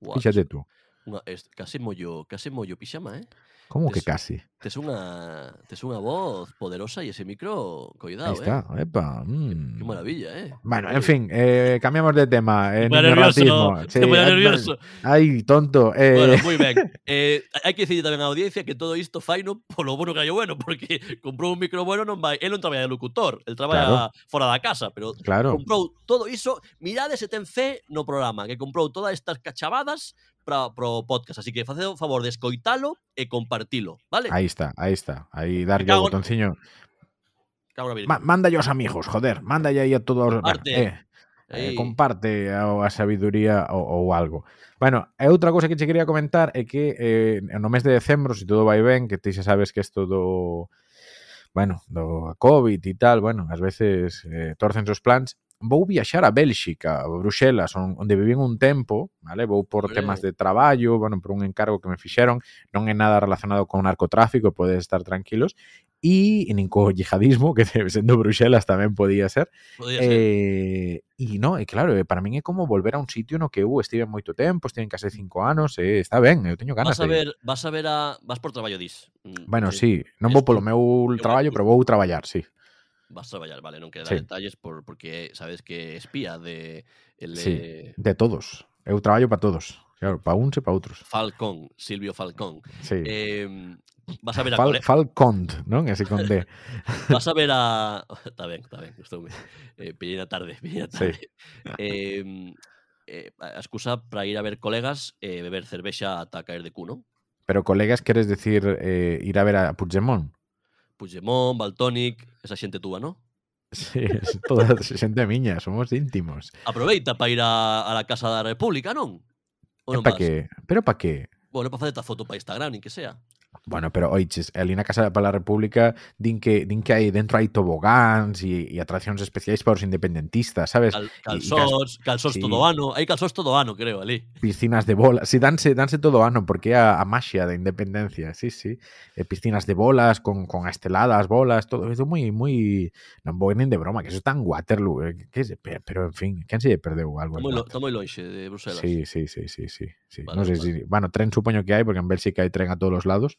[SPEAKER 1] Fíxate tú.
[SPEAKER 2] Unha, es, case mollo, case mollo pixama, eh?
[SPEAKER 1] ¿Cómo que casi?
[SPEAKER 2] Tes una, tes una voz poderosa y ese micro, cuidado,
[SPEAKER 1] Ahí ¿eh? está,
[SPEAKER 2] eh.
[SPEAKER 1] epa. Mm.
[SPEAKER 2] Qué, maravilla, ¿eh?
[SPEAKER 1] Bueno, en fin, eh, cambiamos de tema. Eh,
[SPEAKER 2] nervioso.
[SPEAKER 1] Sí, [laughs]
[SPEAKER 2] nervioso.
[SPEAKER 1] Ay, tonto. Eh.
[SPEAKER 2] Bueno, muy [laughs] bien. hay que decir también a la audiencia que todo esto faino por lo bueno que hay bueno, porque compró un micro bueno, non vai, él no trabaja de locutor, él trabaja fuera de la casa, pero
[SPEAKER 1] claro.
[SPEAKER 2] compró todo eso. Mirad ese ten fe no programa, que compró todas estas cachavadas para pro podcast. Así que faced o favor de escoitalo e compartilo, vale?
[SPEAKER 1] Aí está, aí está. Aí darlle o botonciño. Ma manda aos amigos, joder. Manda aí a todos.
[SPEAKER 2] Comparte.
[SPEAKER 1] Eh. Eh, comparte a, a sabiduría ou, ou algo. Bueno, e outra cousa que che quería comentar é que eh, no mes de decembro, se si todo vai ben, que ti xa sabes que isto do bueno, do COVID e tal, bueno, ás veces eh, torcen os plans, vou viaxar a Bélxica, a Bruxelas, onde vivín un tempo, vale? Vou por
[SPEAKER 2] eh.
[SPEAKER 1] temas de traballo, bueno, por un encargo que me fixeron, non é nada relacionado con narcotráfico, podes estar tranquilos, e, e nin co yihadismo, [laughs] que sendo Bruxelas tamén podía ser.
[SPEAKER 2] Podía ser.
[SPEAKER 1] Eh, e no, e claro, para min é como volver a un sitio no que eu uh, estive moito tempo, estive case cinco anos, e eh, está ben, eu teño ganas.
[SPEAKER 2] Vas a ver, de... vas a ver a... vas por traballo dis. Mm,
[SPEAKER 1] bueno, sí, sí. non vou polo meu traballo, pero vou traballar, sí.
[SPEAKER 2] Vas a traballar, vale, non quero dar sí. detalles por, porque sabes que espía de... El,
[SPEAKER 1] sí,
[SPEAKER 2] de...
[SPEAKER 1] de todos. Eu traballo para todos. Claro, para uns e para outros.
[SPEAKER 2] Falcón, Silvio Falcón.
[SPEAKER 1] Sí.
[SPEAKER 2] Eh, vas a ver a
[SPEAKER 1] Fal,
[SPEAKER 2] cole...
[SPEAKER 1] Falcond, non? Ese con D. [laughs]
[SPEAKER 2] vas a ver a... [laughs] Está ben, está ben. Estou... Eh, pillei na tarde, [laughs] pillei na tarde. Sí. Eh, eh, a excusa para ir a ver colegas e eh, beber cervexa ata caer de cu, non?
[SPEAKER 1] Pero colegas queres decir eh, ir a ver a Puigdemont?
[SPEAKER 2] Puigdemont, Baltónic, esa xente túa, non? [laughs]
[SPEAKER 1] Sí, es toda xente miña, somos íntimos.
[SPEAKER 2] Aproveita para ir a, a la Casa da República, non? non
[SPEAKER 1] para que? Pero para que?
[SPEAKER 2] Bueno, para facer a foto para Instagram, nin que sea.
[SPEAKER 1] Bueno, pero oiches, ali na Casa para República din que din que hai dentro hai tobogáns e, e atraccións especiais para os independentistas, sabes?
[SPEAKER 2] Cal,
[SPEAKER 1] calzós,
[SPEAKER 2] e, calzós
[SPEAKER 1] sí.
[SPEAKER 2] todo ano, hai calzós todo ano, creo, ali.
[SPEAKER 1] Piscinas de bolas, si sí, danse, danse todo ano porque é a, a maxia da independencia, sí, sí. E piscinas de bolas con, con esteladas, bolas, todo isto moi moi non vou nin de broma, que eso está en Waterloo, eh, que, que pero en fin, quen se lle perdeu algo? tomo
[SPEAKER 2] moi lonxe de Bruselas.
[SPEAKER 1] Sí, sí, sí, sí, sí sí.
[SPEAKER 2] Vale,
[SPEAKER 1] no sé
[SPEAKER 2] vale.
[SPEAKER 1] si. Bueno, tren supongo que hay, porque en Bélgica hay tren a todos los lados,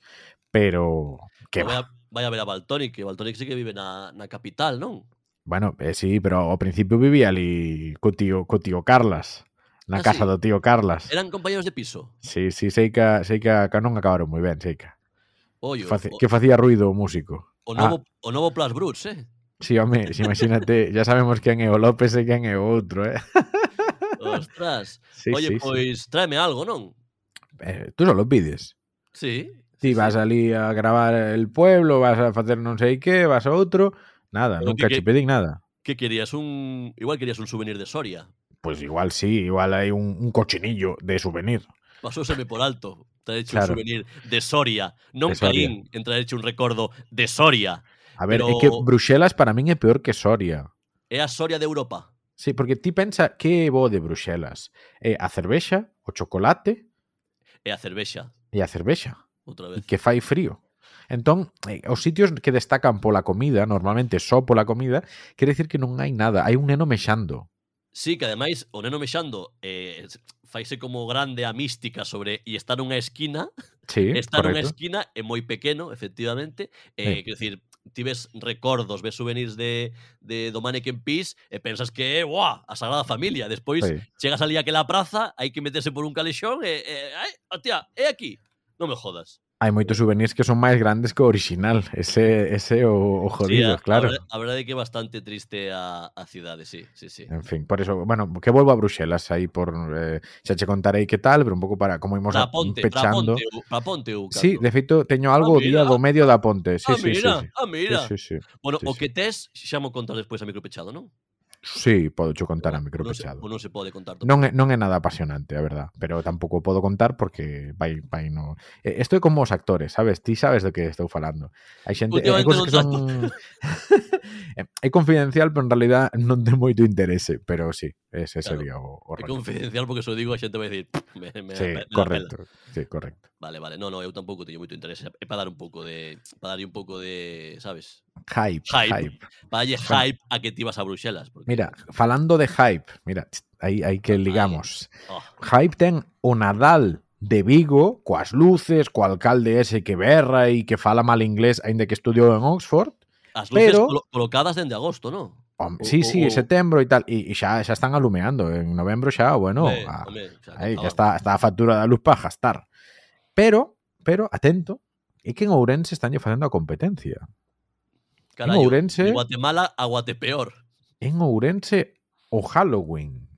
[SPEAKER 1] pero. Que
[SPEAKER 2] vaya,
[SPEAKER 1] vaya,
[SPEAKER 2] a ver a Baltonic, que Baltonic sí que vive na, na capital, non?
[SPEAKER 1] Bueno, eh, sí, pero ao principio vivía ali co tío, co tío Carlas. Na
[SPEAKER 2] ah,
[SPEAKER 1] casa
[SPEAKER 2] sí?
[SPEAKER 1] do tío Carlas.
[SPEAKER 2] Eran compañeros de piso.
[SPEAKER 1] Sí, sí, sei que, sei que, que non acabaron moi ben, sei que.
[SPEAKER 2] Ollo,
[SPEAKER 1] Faci,
[SPEAKER 2] o,
[SPEAKER 1] que facía ruido o músico.
[SPEAKER 2] O
[SPEAKER 1] ah.
[SPEAKER 2] novo, ah. o novo Plas Bruts, eh?
[SPEAKER 1] Sí, home, imagínate, ya sabemos quen é o López e quen é o outro, eh? [laughs]
[SPEAKER 2] Ostras.
[SPEAKER 1] Sí,
[SPEAKER 2] Oye,
[SPEAKER 1] sí,
[SPEAKER 2] pois sí. tráeme algo, non?
[SPEAKER 1] Eh, tú solo pides.
[SPEAKER 2] Sí.
[SPEAKER 1] Ti
[SPEAKER 2] sí,
[SPEAKER 1] vas ali a gravar el pueblo, vas a facer non sei que, vas a outro, nada,
[SPEAKER 2] Pero
[SPEAKER 1] nunca
[SPEAKER 2] que,
[SPEAKER 1] che pedín nada.
[SPEAKER 2] Que querías un igual querías un souvenir de Soria.
[SPEAKER 1] Pues igual sí, igual hai un, un cochinillo de souvenir.
[SPEAKER 2] Pasóseme por alto. Traeche
[SPEAKER 1] claro.
[SPEAKER 2] un souvenir de Soria, non Caín, en traeche un recordo de Soria.
[SPEAKER 1] A ver,
[SPEAKER 2] Pero...
[SPEAKER 1] é que Bruxelas para min é peor que Soria.
[SPEAKER 2] É a Soria de Europa.
[SPEAKER 1] Sí, porque ti pensa que é bo de Bruxelas. É a cervexa, o chocolate...
[SPEAKER 2] E a cervexa.
[SPEAKER 1] E a cervexa.
[SPEAKER 2] Outra vez.
[SPEAKER 1] E que fai frío. Entón, eh, os sitios que destacan pola comida, normalmente só pola comida, quere decir que non hai nada. Hai un neno mexando.
[SPEAKER 2] Sí, que ademais o neno mexando eh, faise como grande a mística sobre e está nunha esquina,
[SPEAKER 1] sí, [laughs]
[SPEAKER 2] está
[SPEAKER 1] correcto.
[SPEAKER 2] nunha esquina é moi pequeno, efectivamente, eh,
[SPEAKER 1] sí.
[SPEAKER 2] quero dicir, ti ves recordos, ves souvenirs de, de do Mannequin Peace e pensas que é, a Sagrada Familia. Despois,
[SPEAKER 1] sí.
[SPEAKER 2] chegas ali aquela praza, hai que meterse por un calexón e, e ai, hostia, é aquí. Non me jodas
[SPEAKER 1] hai moitos souvenirs que son máis grandes que o original. Ese, ese o, o jodido,
[SPEAKER 2] sí, a,
[SPEAKER 1] claro.
[SPEAKER 2] A verdade é que é bastante triste a, a cidade, sí, sí, sí.
[SPEAKER 1] En fin, por eso, bueno, que volvo a Bruxelas aí por... Eh, xa che contarei que tal, pero un pouco para como imos
[SPEAKER 2] Traponte,
[SPEAKER 1] pechando.
[SPEAKER 2] Traponte, Traponte, eu,
[SPEAKER 1] Sí, de feito, teño algo ah, o día do medio da ponte. Sí,
[SPEAKER 2] ah,
[SPEAKER 1] sí,
[SPEAKER 2] mira,
[SPEAKER 1] sí, sí.
[SPEAKER 2] ah, mira.
[SPEAKER 1] Sí, sí, sí.
[SPEAKER 2] Bueno,
[SPEAKER 1] sí,
[SPEAKER 2] o que tes, xa mo contas despois a micropechado, non?
[SPEAKER 1] Sí, podo cho contar a micro pechado.
[SPEAKER 2] Non, non se pode contar. Todo.
[SPEAKER 1] Non é, non é nada apasionante, a verdad, pero tampouco podo contar porque vai, vai no... Eh, estou como os actores, sabes? Ti sabes do que estou falando. Hai xente... Hai cosas que son... é [laughs] eh, confidencial, pero en realidad non ten moito interese, pero sí, ese
[SPEAKER 2] claro.
[SPEAKER 1] sería o, o
[SPEAKER 2] É confidencial porque se o digo a xente vai dicir... Me, me,
[SPEAKER 1] sí,
[SPEAKER 2] me, me
[SPEAKER 1] correcto. Sí, correcto.
[SPEAKER 2] Vale, vale. No, no, eu tampouco teño moito interese. É para dar un pouco de... Para dar un pouco de... Sabes?
[SPEAKER 1] Hype,
[SPEAKER 2] Hype.
[SPEAKER 1] hype. Bueno.
[SPEAKER 2] hype a que ti vas a Bruxelas, porque
[SPEAKER 1] Mira, falando de hype, mira, aí, aí que ligamos.
[SPEAKER 2] oh,
[SPEAKER 1] Hype ten o Nadal de Vigo, coas luces, co alcalde ese que berra e que fala mal inglés, aínda que estudiou en Oxford.
[SPEAKER 2] As luces
[SPEAKER 1] Pero-
[SPEAKER 2] colo colocadas dende agosto, non?
[SPEAKER 1] Hom,
[SPEAKER 2] O-
[SPEAKER 1] sí, sí, setembro e tal, e, e xa, xa están alumeando, en novembro xa, bueno,
[SPEAKER 2] Home,
[SPEAKER 1] a,
[SPEAKER 2] home, xa
[SPEAKER 1] aí,
[SPEAKER 2] contaban.
[SPEAKER 1] ya está, está a factura da luz para gastar. Pero, pero, atento, é que en Ourense están facendo a competencia.
[SPEAKER 2] Carallo,
[SPEAKER 1] Ourense-
[SPEAKER 2] de Guatemala a Guatepeor.
[SPEAKER 1] En Ourense, o Halloween.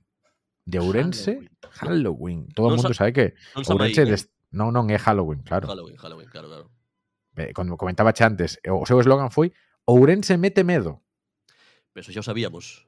[SPEAKER 1] De Ourense, Halloween. Todo
[SPEAKER 2] Non
[SPEAKER 1] mundo
[SPEAKER 2] sa-
[SPEAKER 1] sabe que
[SPEAKER 2] sa
[SPEAKER 1] Ourense...
[SPEAKER 2] eh?
[SPEAKER 1] Des... Non, non, é Halloween, claro.
[SPEAKER 2] Halloween, Halloween, claro, claro.
[SPEAKER 1] Eh, Como comentaba xa antes, o seu eslogan foi Ourense mete medo.
[SPEAKER 2] Pero eso xa o sabíamos.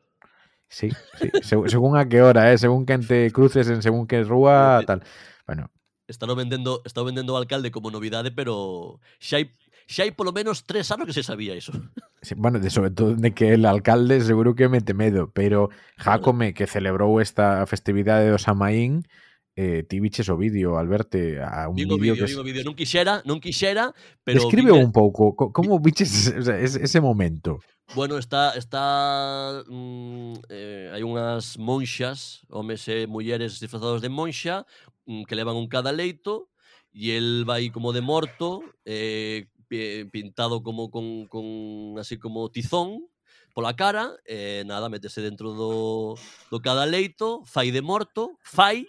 [SPEAKER 1] Sí, sí. seg- según a que hora, eh? según quen te cruces en según que rúa, tal. Bueno,
[SPEAKER 2] Está vendendo, está vendendo o alcalde como novidade, pero xa hai xa hai polo menos tres anos que se sabía iso. [laughs]
[SPEAKER 1] Sí, bueno, de, sobre todo de que el alcalde seguro que mete medo, pero Jacome, que celebrou esta festividade do Samaín, eh, ti viches o vídeo, Alberto, a un
[SPEAKER 2] digo
[SPEAKER 1] vídeo,
[SPEAKER 2] vídeo
[SPEAKER 1] que...
[SPEAKER 2] Digo vídeo, non quixera, non quixera, pero...
[SPEAKER 1] Describe
[SPEAKER 2] viche...
[SPEAKER 1] un pouco, como viches ese, ese momento?
[SPEAKER 2] Bueno, está... está mm, eh, hai unhas monxas, homes e mulleres disfrazados de monxa, mm, que levan un cada leito, e el vai como de morto, eh, pintado como con, con así como tizón pola cara, eh, nada, métese dentro do, do cada leito, fai de morto, fai,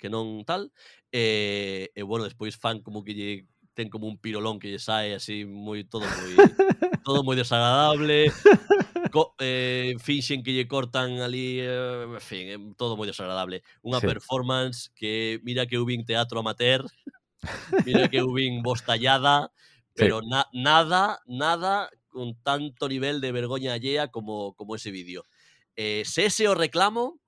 [SPEAKER 2] que non tal, e, eh, e bueno, despois fan como que lle ten como un pirolón que lle sae así moi todo moi [laughs] todo moi desagradable. Co, eh, finxen que lle cortan ali, eh, en fin, eh, todo moi desagradable. Unha
[SPEAKER 1] sí.
[SPEAKER 2] performance que mira que eu vin teatro amateur, mira que eu vin bostallada,
[SPEAKER 1] Sí.
[SPEAKER 2] pero na, nada, nada con tanto nivel de vergoña allea como, como ese vídeo. Eh, se ese o reclamo,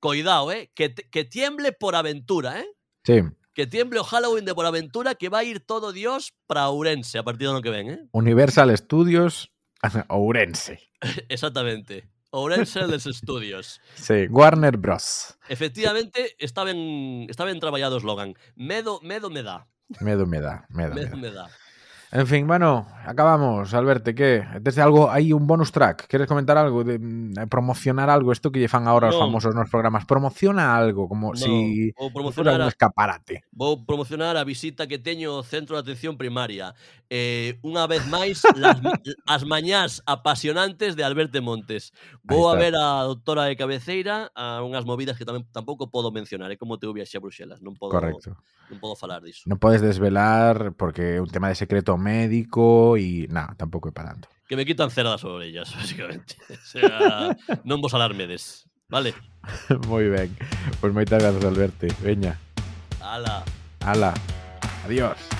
[SPEAKER 2] coidado, eh, que, que tiemble por aventura, eh?
[SPEAKER 1] Sí,
[SPEAKER 2] Que tiemble o Halloween de por aventura que va a ir todo Dios para Ourense a partir do ano que ven, eh?
[SPEAKER 1] Universal Studios [laughs] Ourense. [laughs]
[SPEAKER 2] Exactamente. Ourense des Estudios.
[SPEAKER 1] Sí, Warner Bros.
[SPEAKER 2] Efectivamente, está ben, está ben traballado o slogan. Medo, medo me dá.
[SPEAKER 1] Medo me da, medo, me
[SPEAKER 2] Medo
[SPEAKER 1] da.
[SPEAKER 2] me dá.
[SPEAKER 1] En fin, bueno, acabamos. Alberto, ¿qué? Desde algo, hay un bonus track. ¿Quieres comentar algo? De, mm, promocionar algo? Esto que lle fan ahora os
[SPEAKER 2] Non.
[SPEAKER 1] famosos nos programas. Promociona algo, como
[SPEAKER 2] No,
[SPEAKER 1] si fuera
[SPEAKER 2] promocionar
[SPEAKER 1] un
[SPEAKER 2] a,
[SPEAKER 1] escaparate.
[SPEAKER 2] vou promocionar a visita que teño ao Centro de Atención Primaria. Eh, unha vez máis, [laughs] las, as mañás apasionantes de Alberto Montes. Vou a ver a doutora de cabeceira a unhas movidas que tamén tampouco podo mencionar. É como te viaxe a Bruxelas. Non podo,
[SPEAKER 1] Correcto.
[SPEAKER 2] non podo falar diso.
[SPEAKER 1] No puedes desvelar porque é un tema de secreto médico y nada, tampoco é para tanto.
[SPEAKER 2] Que me quitan cera das orellas, [laughs] básicamente. O sea, [laughs] non vos alarmedes. Vale? [laughs]
[SPEAKER 1] Moi ben. Pois moitas grazas, Alberto. Veña.
[SPEAKER 2] Ala.
[SPEAKER 1] Ala. Adiós.